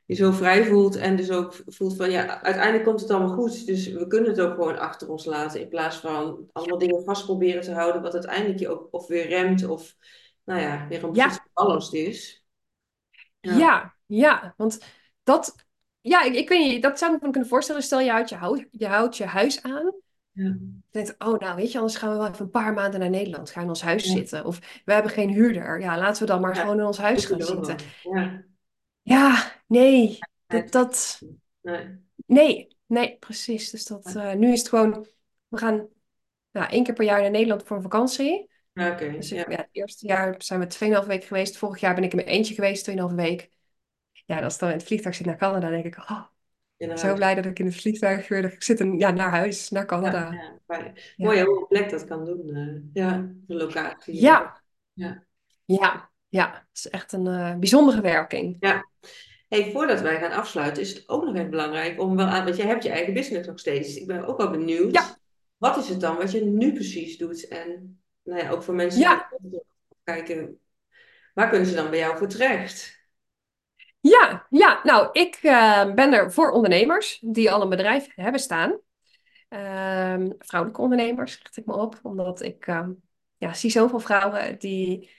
je zo vrij voelt en dus ook voelt van ja, uiteindelijk komt het allemaal goed, dus we kunnen het ook gewoon achter ons laten in plaats van allemaal dingen vast proberen te houden, wat uiteindelijk je ook of weer remt of nou ja, weer een Ja, precies ballast is. Ja, ja, ja. Want dat, ja, ik, ik weet niet, dat zou ik me kunnen voorstellen. Stel je houdt je, hou- je houdt je huis aan. Ja, denkt, oh nou, weet je, anders gaan we wel even een paar maanden naar Nederland. Gaan in ons huis ja, zitten. Of we hebben geen huurder. Ja, laten we dan maar ja, gewoon in ons huis gaan zitten. Ja, Ja, nee, dat, dat, nee, nee, nee, precies. Dus dat, eh, nu is het gewoon, we gaan nou, één keer per jaar naar Nederland voor een vakantie. oké, Dus ja, het eerste jaar zijn we 2,5 weken geweest. Vorig jaar ben ik in mijn eentje geweest, 2,5 week. Ja, als ik dan in het vliegtuig zit naar Canada, denk ik, oh, zo blij dat ik in het vliegtuig weer ik zit. En, ja, naar huis, naar Canada. ja. Ja, Mooi hoe een plek dat kan doen. eh, ja, de locatie. ja, ja. ja, ja. Het is echt een eh, bijzondere werking. Ja. Hey, voordat wij gaan afsluiten, is het ook nog even belangrijk om wel aan, want je hebt je eigen business nog steeds. Ik ben ook wel benieuwd, Ja, wat is het dan wat je nu precies doet? En nou ja, ook voor mensen die kijken, waar kunnen ze dan bij jou voor terecht? Ja, ja. Nou, ik eh, ben er voor ondernemers die al een bedrijf hebben staan. Ehm, vrouwelijke ondernemers, richt ik me op, omdat ik ehm, ja, zie zoveel vrouwen die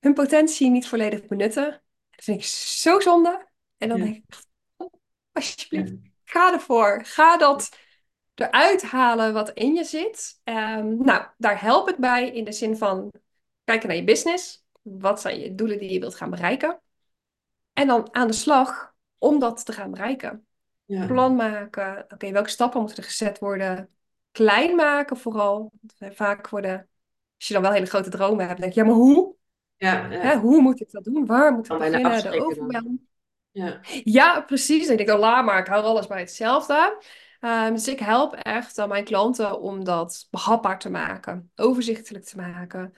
hun potentie niet volledig benutten. Dat vind ik zo zonde. En dan Ja, denk ik, ja, alsjeblieft, ga ervoor. Ga dat eruit halen wat in je zit. Ehm, nou, daar help ik bij in de zin van kijken naar je business. Wat zijn je doelen die je wilt gaan bereiken? En dan aan de slag om dat te gaan bereiken. ja, Plan maken. Oké, welke stappen moeten er gezet worden? Klein maken vooral. Vaak worden, als je dan wel hele grote dromen hebt, denk je, ja, maar hoe? ja, Hè, hoe moet ik dat doen? Waar moet ik bijna beginnen? De overweldiging. Ja, Ja, precies. En ik denk, oh, laat maar, ik hou alles bij hetzelfde. Ehm, dus ik help echt aan mijn klanten om dat behapbaar te maken, overzichtelijk te maken,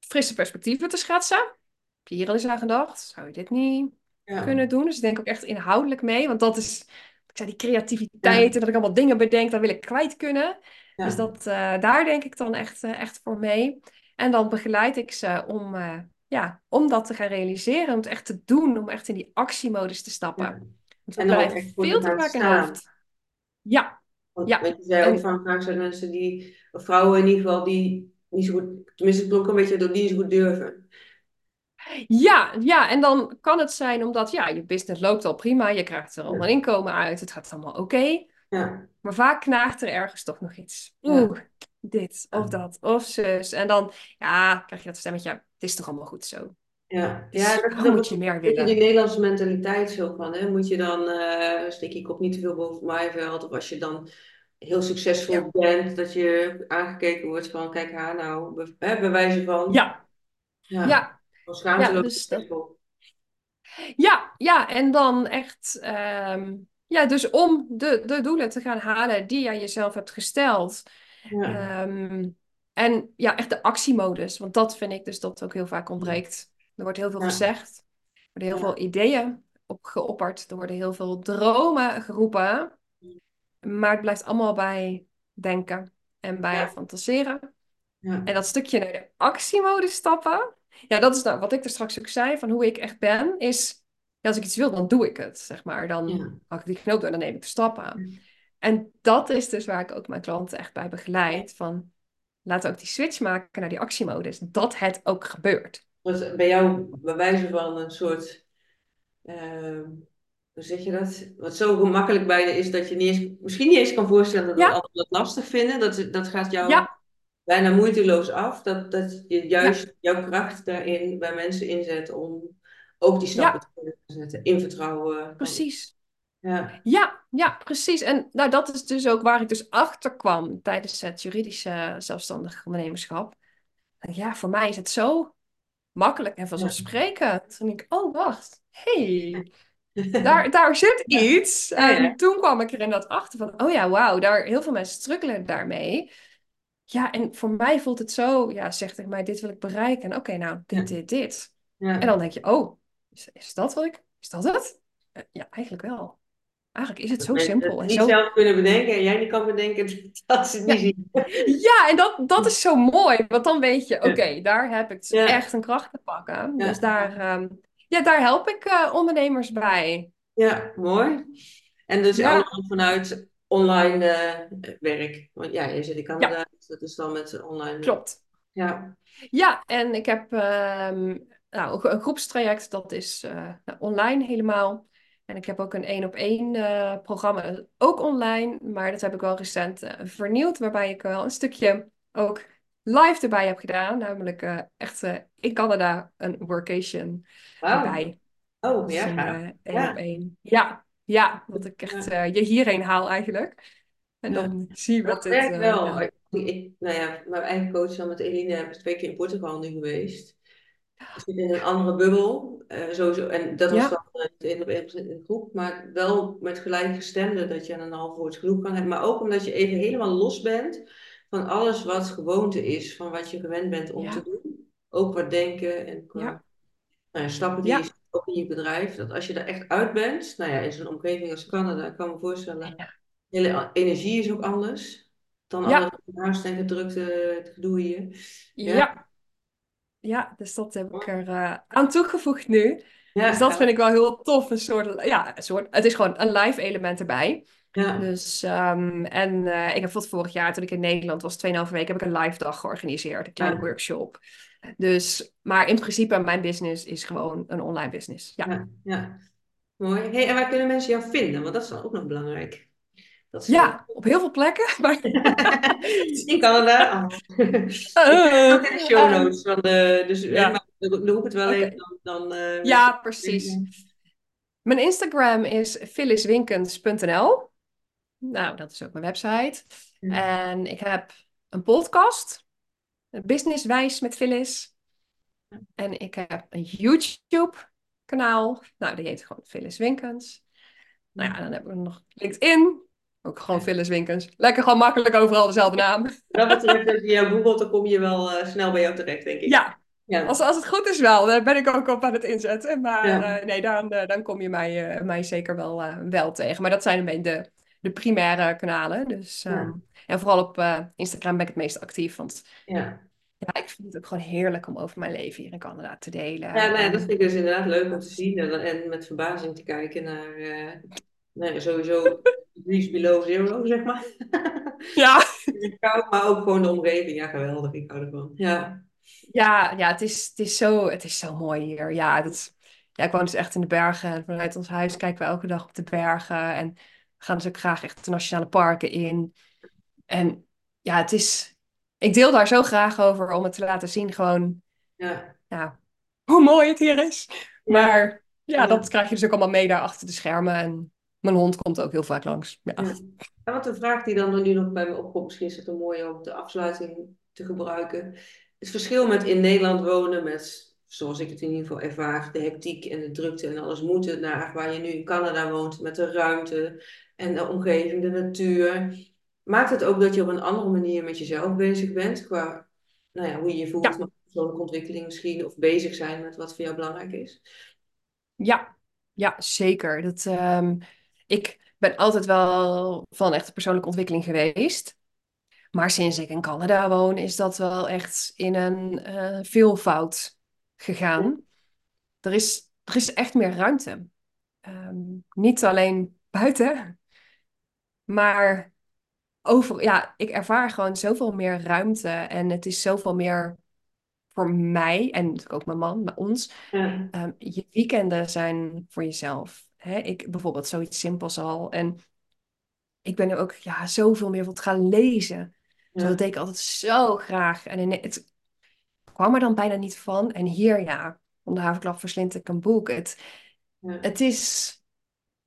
frisse perspectieven te schetsen. Heb je hier al eens aan gedacht? Zou je dit niet ja, kunnen doen? Dus ik denk ook echt inhoudelijk mee, want dat is, ik zei, die ja, creativiteit en dat ik allemaal dingen bedenk, dat wil ik kwijt kunnen. Dus dat, eh, daar denk ik dan echt, eh, echt voor mee. En dan begeleid ik ze om, eh, ja, om dat te gaan realiseren, om het echt te doen, om echt in die actiemodus te stappen. Want En ook echt voor veel te vaak in hoofd. Ja, Want, ja. je zei ook van vaak zijn mensen die, vrouwen in ieder geval, die niet zo goed, tenminste het klonk een beetje door die niet zo goed durven. Ja, ja, en dan kan het zijn omdat ja, je business loopt al prima, je krijgt er al Ja, een inkomen uit, het gaat allemaal oké. ja, Maar vaak knaagt er ergens toch nog iets. ja, Oeh, dit of ja. dat of zus. En dan ja, krijg je dat stemmetje, het is toch allemaal goed zo. Ja, ja, Dus dat, moet je meer beetje die willen? Nederlandse mentaliteit zo van, hè? Moet je dan, eh steek je kop niet te veel boven het maaiveld, of als je dan heel Ja, succesvol bent, dat je aangekeken wordt van, kijk haar nou, hè, bij wijze van, ja, ja, ja, ja, dus dat. Ja, ja, en dan echt, ehm, ja, dus om de, de doelen te gaan halen die jij jezelf hebt gesteld. Ja, Ehm, en ja, echt de actiemodus, want dat vind ik dus dat ook heel vaak ontbreekt. Er wordt heel veel ja, gezegd, er worden heel ja, veel ideeën op geopperd, er worden heel veel dromen geroepen, maar het blijft allemaal bij denken en bij fantaseren. ja, En dat stukje naar de actiemodus stappen, ja, dat is nou wat ik er straks ook zei, van hoe ik echt ben, is, ja, als ik iets wil, dan doe ik het, zeg maar. Dan ja, hak ik die knoop door en dan neem ik de stappen. En dat is dus waar ik ook mijn klanten echt bij begeleid, van laten we ook die switch maken naar die actiemodus, dat het ook gebeurt. Bij jou bij wijze van een soort, ehm, hoe zeg je dat? Wat zo gemakkelijk bijna is dat je niet eens, misschien niet eens kan voorstellen dat we Ja, anderen dat lastig vinden. Dat, dat gaat jou ja, bijna moeiteloos af. Dat, dat je ja, juist jouw kracht daarin bij mensen inzet om ook die stappen ja, te kunnen zetten. In vertrouwen. Precies. ja, Ja, ja, precies. En nou, dat is dus ook waar ik dus achter kwam tijdens het juridische zelfstandig ondernemerschap. Ja, voor mij is het zo makkelijk en vanzelfsprekend. Toen ik, oh, wacht. hey, daar, daar zit iets. En toen kwam ik er inderdaad achter van, oh ja, wauw, daar, heel veel mensen struggelen daarmee. Ja, en voor mij voelt het zo, ja, zeg tegen mij, dit wil ik bereiken. En oké, nou, ja, dit, dit, dit. En ja, dan denk je, oh, is, is dat wat ik, is dat het? Eh, ja, eigenlijk wel. eigenlijk is het zo simpel en niet zo zelf kunnen bedenken en jij niet kan bedenken dat ze het niet Ja, zien. ja en dat, dat is zo mooi. Want dan weet je, oké, daar heb ik ja, echt een kracht te pakken. Dus daar, ehm, ja, daar help ik eh, ondernemers bij. ja, mooi. En dus allemaal vanuit online eh, werk. Want ja, je zit in ja, Canada, dus dat is dan met online. klopt. Ja, Ja, en ik heb ehm, nou, een groepstraject, dat is eh, nou, online helemaal. En ik heb ook een één op één eh, programma, ook online, maar dat heb ik wel recent eh, vernieuwd, waarbij ik wel een stukje ook live erbij heb gedaan, namelijk eh, echt eh, in Canada een workation wauw. erbij. Oh, Dus ja, gaaf. eh, één op Ja, één. Ja, ja, dat ik echt ja, eh, je hierheen haal eigenlijk. En ja. dan zie wat Dat dit, werkt eh, wel. ja. Ik, nou ja, mijn eigen coach dan met Eline heb ik twee keer in Portugal nu geweest. Ik zit in een andere bubbel, eh, sowieso. En dat was dan eh, in in de groep, maar wel met gelijkgestemden dat je een half woord genoeg kan hebben. Maar ook omdat je even helemaal los bent van alles wat gewoonte is, van wat je gewend bent om te doen. Ook qua denken en qua nou stappen die je ook in je bedrijf. Dat als je er echt uit bent, nou ja, in zo'n omgeving als Canada, ik kan me voorstellen, ja, hele energie is ook anders dan ja, haast en gedrukte het gedoe hier. Ja, ja. Ja, dus dat heb ik er eh, aan toegevoegd nu. Dus ja, dat gaaf. vind ik wel heel tof. Een soort, ja, een soort, het is gewoon een live element erbij. Ja, Dus, ehm, en eh, ik heb tot vorig jaar, toen ik in Nederland was, 2,5 weken, heb ik een live dag georganiseerd. Een kleine workshop. Dus, maar in principe, mijn business is gewoon een online business. Ja. ja, ja. Mooi. Hey, en waar kunnen mensen jou vinden? Want dat is dan ook nog belangrijk. Dat je... Ja, op heel veel plekken. Maar, In Canada. Oh. Eh, in de show ehm, notes. Van de, dus eh, ja, roep het wel even. Dan, dan eh, Ja, precies. Mijn Instagram is phylliswinkens.nl. Nou, dat is ook mijn website. Ja, En ik heb een podcast, Businesswijs met Phyllis. En ik heb een YouTube-kanaal. Nou, die heet gewoon Phyllis Winkens. Nou ja, dan hebben we nog LinkedIn. Ook gewoon ja. Phyllis Winkens. Lekker gewoon makkelijk overal dezelfde naam. Wat dat betreft, als je jou googelt, dan kom je wel eh, snel bij jou terecht, denk ik. Ja, Ja, als, als het goed is wel. Daar ben ik ook op aan het inzetten. Maar ja, eh, nee, dan, eh, dan kom je mij, mij zeker wel, wel tegen. Maar dat zijn een beetje de, de primaire kanalen. Dus, ehm, en vooral op eh, Instagram ben ik het meest actief. Want ja. ja, ik vind het ook gewoon heerlijk om over mijn leven hier in Canada te Ja, delen. nou ja, dat vind En ik dus inderdaad leuk om te zien. En, en met verbazing te kijken naar, eh, nou ja, sowieso degrees below zero, zeg maar. ja, Koud, maar ook gewoon de omgeving. Ja, geweldig. Ik hou ervan. Ja, ja, ja het, is, het, is zo, het is zo mooi hier. Ja, dat, ja, ik woon dus echt in de bergen. En vanuit ons huis kijken we elke dag op de bergen. En gaan dus ook graag echt de nationale parken in. En ja, het is... Ik deel daar zo graag over om het te laten zien gewoon, ja, ja, hoe mooi het hier is. ja, Maar ja, ja. dat krijg je dus ook allemaal mee daar achter de schermen. En mijn hond komt ook heel vaak langs. Ja, Ja. En wat een vraag die dan nu nog bij me opkomt, misschien is het een mooie om de afsluiting te gebruiken. Het verschil met in Nederland wonen, met, zoals ik het in ieder geval ervaar, de hectiek en de drukte en alles moeten, naar waar je nu in Canada woont, met de ruimte en de omgeving, de natuur. Maakt het ook dat je op een andere manier met jezelf bezig bent, qua nou ja, hoe je je voelt, ja, maar persoonlijke ontwikkeling misschien, of bezig zijn met wat voor jou belangrijk is? ja, ja, zeker. Dat, ehm, ik ben altijd wel van echt persoonlijke ontwikkeling geweest. Maar sinds ik in Canada woon, is dat wel echt in een eh, veelvoud gegaan. Er is, er is echt meer ruimte. Ehm, niet alleen buiten, maar over, ja, ik ervaar gewoon zoveel meer ruimte. En het is zoveel meer voor mij en natuurlijk ook mijn man, maar ons. Ja, ehm, je weekenden zijn voor jezelf. Hè? Ik bijvoorbeeld zoiets simpels al. En ik ben er ook ja, zoveel meer van gaan lezen. Zo, dat ja, deed ik altijd zo graag. En in, het kwam er dan bijna niet van. En hier, ja, om de haverklap verslind ik een boek. Het, ja. het is,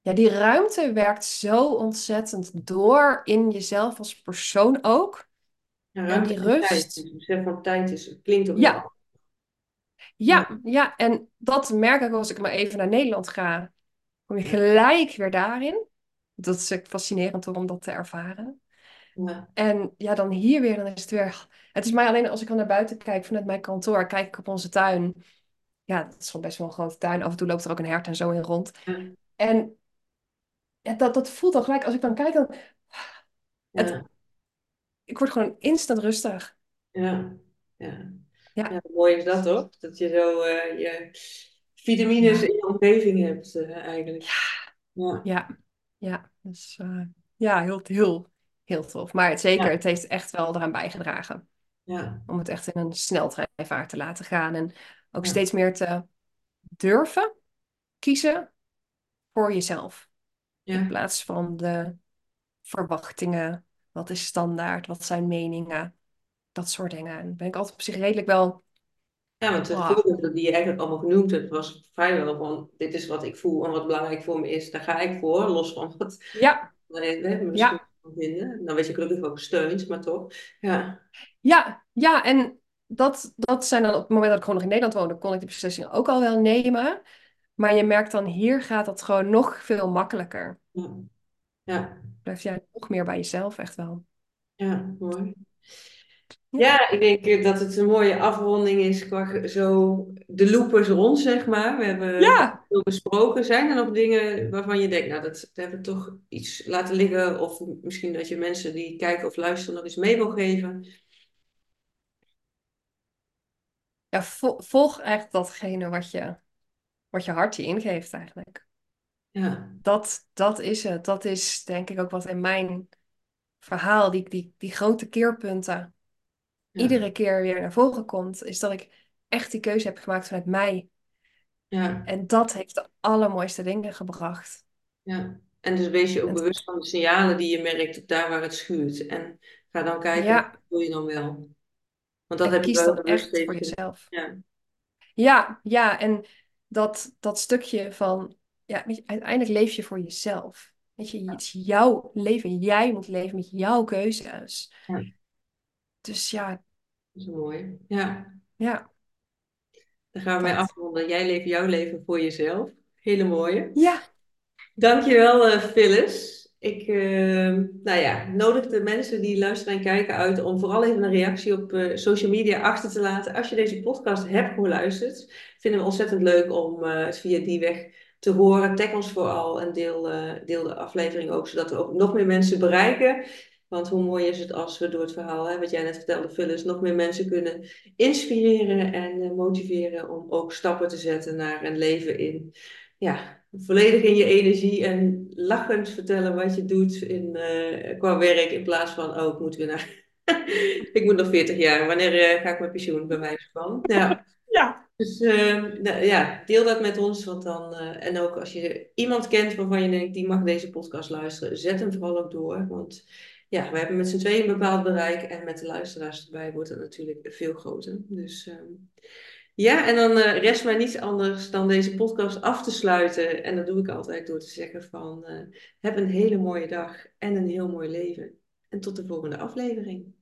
ja, die ruimte werkt zo ontzettend door in jezelf als persoon ook. Ja, En die tijd. Dus rust. het besef van tijd is, het klinkt ook Ja. Ja, ja. En dat merk ik als ik maar even naar Nederland ga. Kom je gelijk weer daarin. Dat is fascinerend om dat te ervaren. Ja, En ja, dan hier weer, dan is het weer. Het is mij alleen als ik dan naar buiten kijk vanuit mijn kantoor, kijk ik op onze tuin. Ja, het is gewoon best wel een grote tuin. Af en toe loopt er ook een hert en zo in rond. ja, En ja, dat, dat voelt al gelijk, als ik dan kijk, dan, het, Ja, ik word gewoon instant rustig. ja, ja. Ja, mooi is dat toch? Dat je zo eh, je vitamines in je omgeving hebt, eh, eigenlijk. Ja, ja, ja. Dus ja, heel, heel, heel tof. Maar het, zeker, ja, het heeft echt wel eraan bijgedragen ja, om het echt in een sneltreinvaart te laten gaan. En ook ja, steeds meer te durven kiezen voor jezelf. In plaats van de verwachtingen. Wat is standaard? Wat zijn meningen? Dat soort dingen. En ben ik altijd op zich redelijk wel. Ja, want de ah, voorbeelden die je eigenlijk allemaal genoemd hebt, was vrijwel van, dit is wat ik voel en wat belangrijk voor me is, daar ga ik voor, los van wat ja, we misschien ja, van vinden. Dan weet je gelukkig ook gesteund, maar toch. Ja, ja, ja. En dat, dat zijn dan op het moment dat ik gewoon nog in Nederland woonde, kon ik die beslissingen ook al wel nemen. Maar je merkt dan hier gaat dat gewoon nog veel makkelijker. ja, ja, Blijf jij nog meer bij jezelf, echt wel. ja, mooi. Ja, ik denk eh, dat het een mooie afronding is qua zo de loop is rond, zeg maar. We hebben ja, veel besproken. Zijn er nog dingen waarvan je denkt, nou, dat, dat hebben we toch iets laten liggen? Of misschien dat je mensen die kijken of luisteren nog iets mee wil geven? ja vo- volg echt datgene wat je, wat je hart je ingeeft eigenlijk. Ja, Dat, dat is het. Dat is denk ik ook wat in mijn verhaal, die, die, die grote keerpunten, ja, iedere keer weer naar voren komt, is dat ik echt die keuze heb gemaakt vanuit mij. ja, En dat heeft de allermooiste dingen gebracht. ja. En dus wees je ook En bewust van de signalen die je merkt daar waar het schuurt. En ga dan kijken, wat wil je dan wel? Want dat en heb je wel dan echt voor jezelf. Ja, Ja, ja, en dat, dat stukje van, ja, je, uiteindelijk leef je voor jezelf. Weet je, het is jouw leven. Jij moet leven met jouw keuzes. ja, Dus ja, dat is mooi. Ja, ja, dan gaan we mee afronden. Jij leeft jouw leven voor jezelf. Hele mooie. Ja, Dankjewel, eh Phyllis. Ik eh, nou ja, nodig de mensen die luisteren en kijken uit om vooral even een reactie op eh, social media achter te laten. Als je deze podcast hebt geluisterd, vinden we ontzettend leuk om eh, het via die weg te horen. Tag ons vooral en deel, deel de aflevering ook, zodat we ook nog meer mensen bereiken. Want hoe mooi is het als we door het verhaal, hè, wat jij net vertelde, Phyllis, nog meer mensen kunnen inspireren en eh, motiveren om ook stappen te zetten naar een leven in ja, volledig in je energie en lachend vertellen wat je doet in, eh, qua werk. In plaats van, oh, ik moet weer naar. ik moet nog 40 jaar. Wanneer eh, ga ik met pensioen, bij wijze van? Ja. ja, Dus eh, nou, ja, deel dat met ons. Want dan, en ook als je iemand kent waarvan je denkt, die mag deze podcast luisteren, zet hem vooral ook door. Want ja, we hebben met z'n tweeën een bepaald bereik. En met de luisteraars erbij wordt het natuurlijk veel groter. Dus ehm, ja, en dan eh, rest mij niets anders dan deze podcast af te sluiten. En dat doe ik altijd door te zeggen van, eh, heb een hele mooie dag en een heel mooi leven. En tot de volgende aflevering.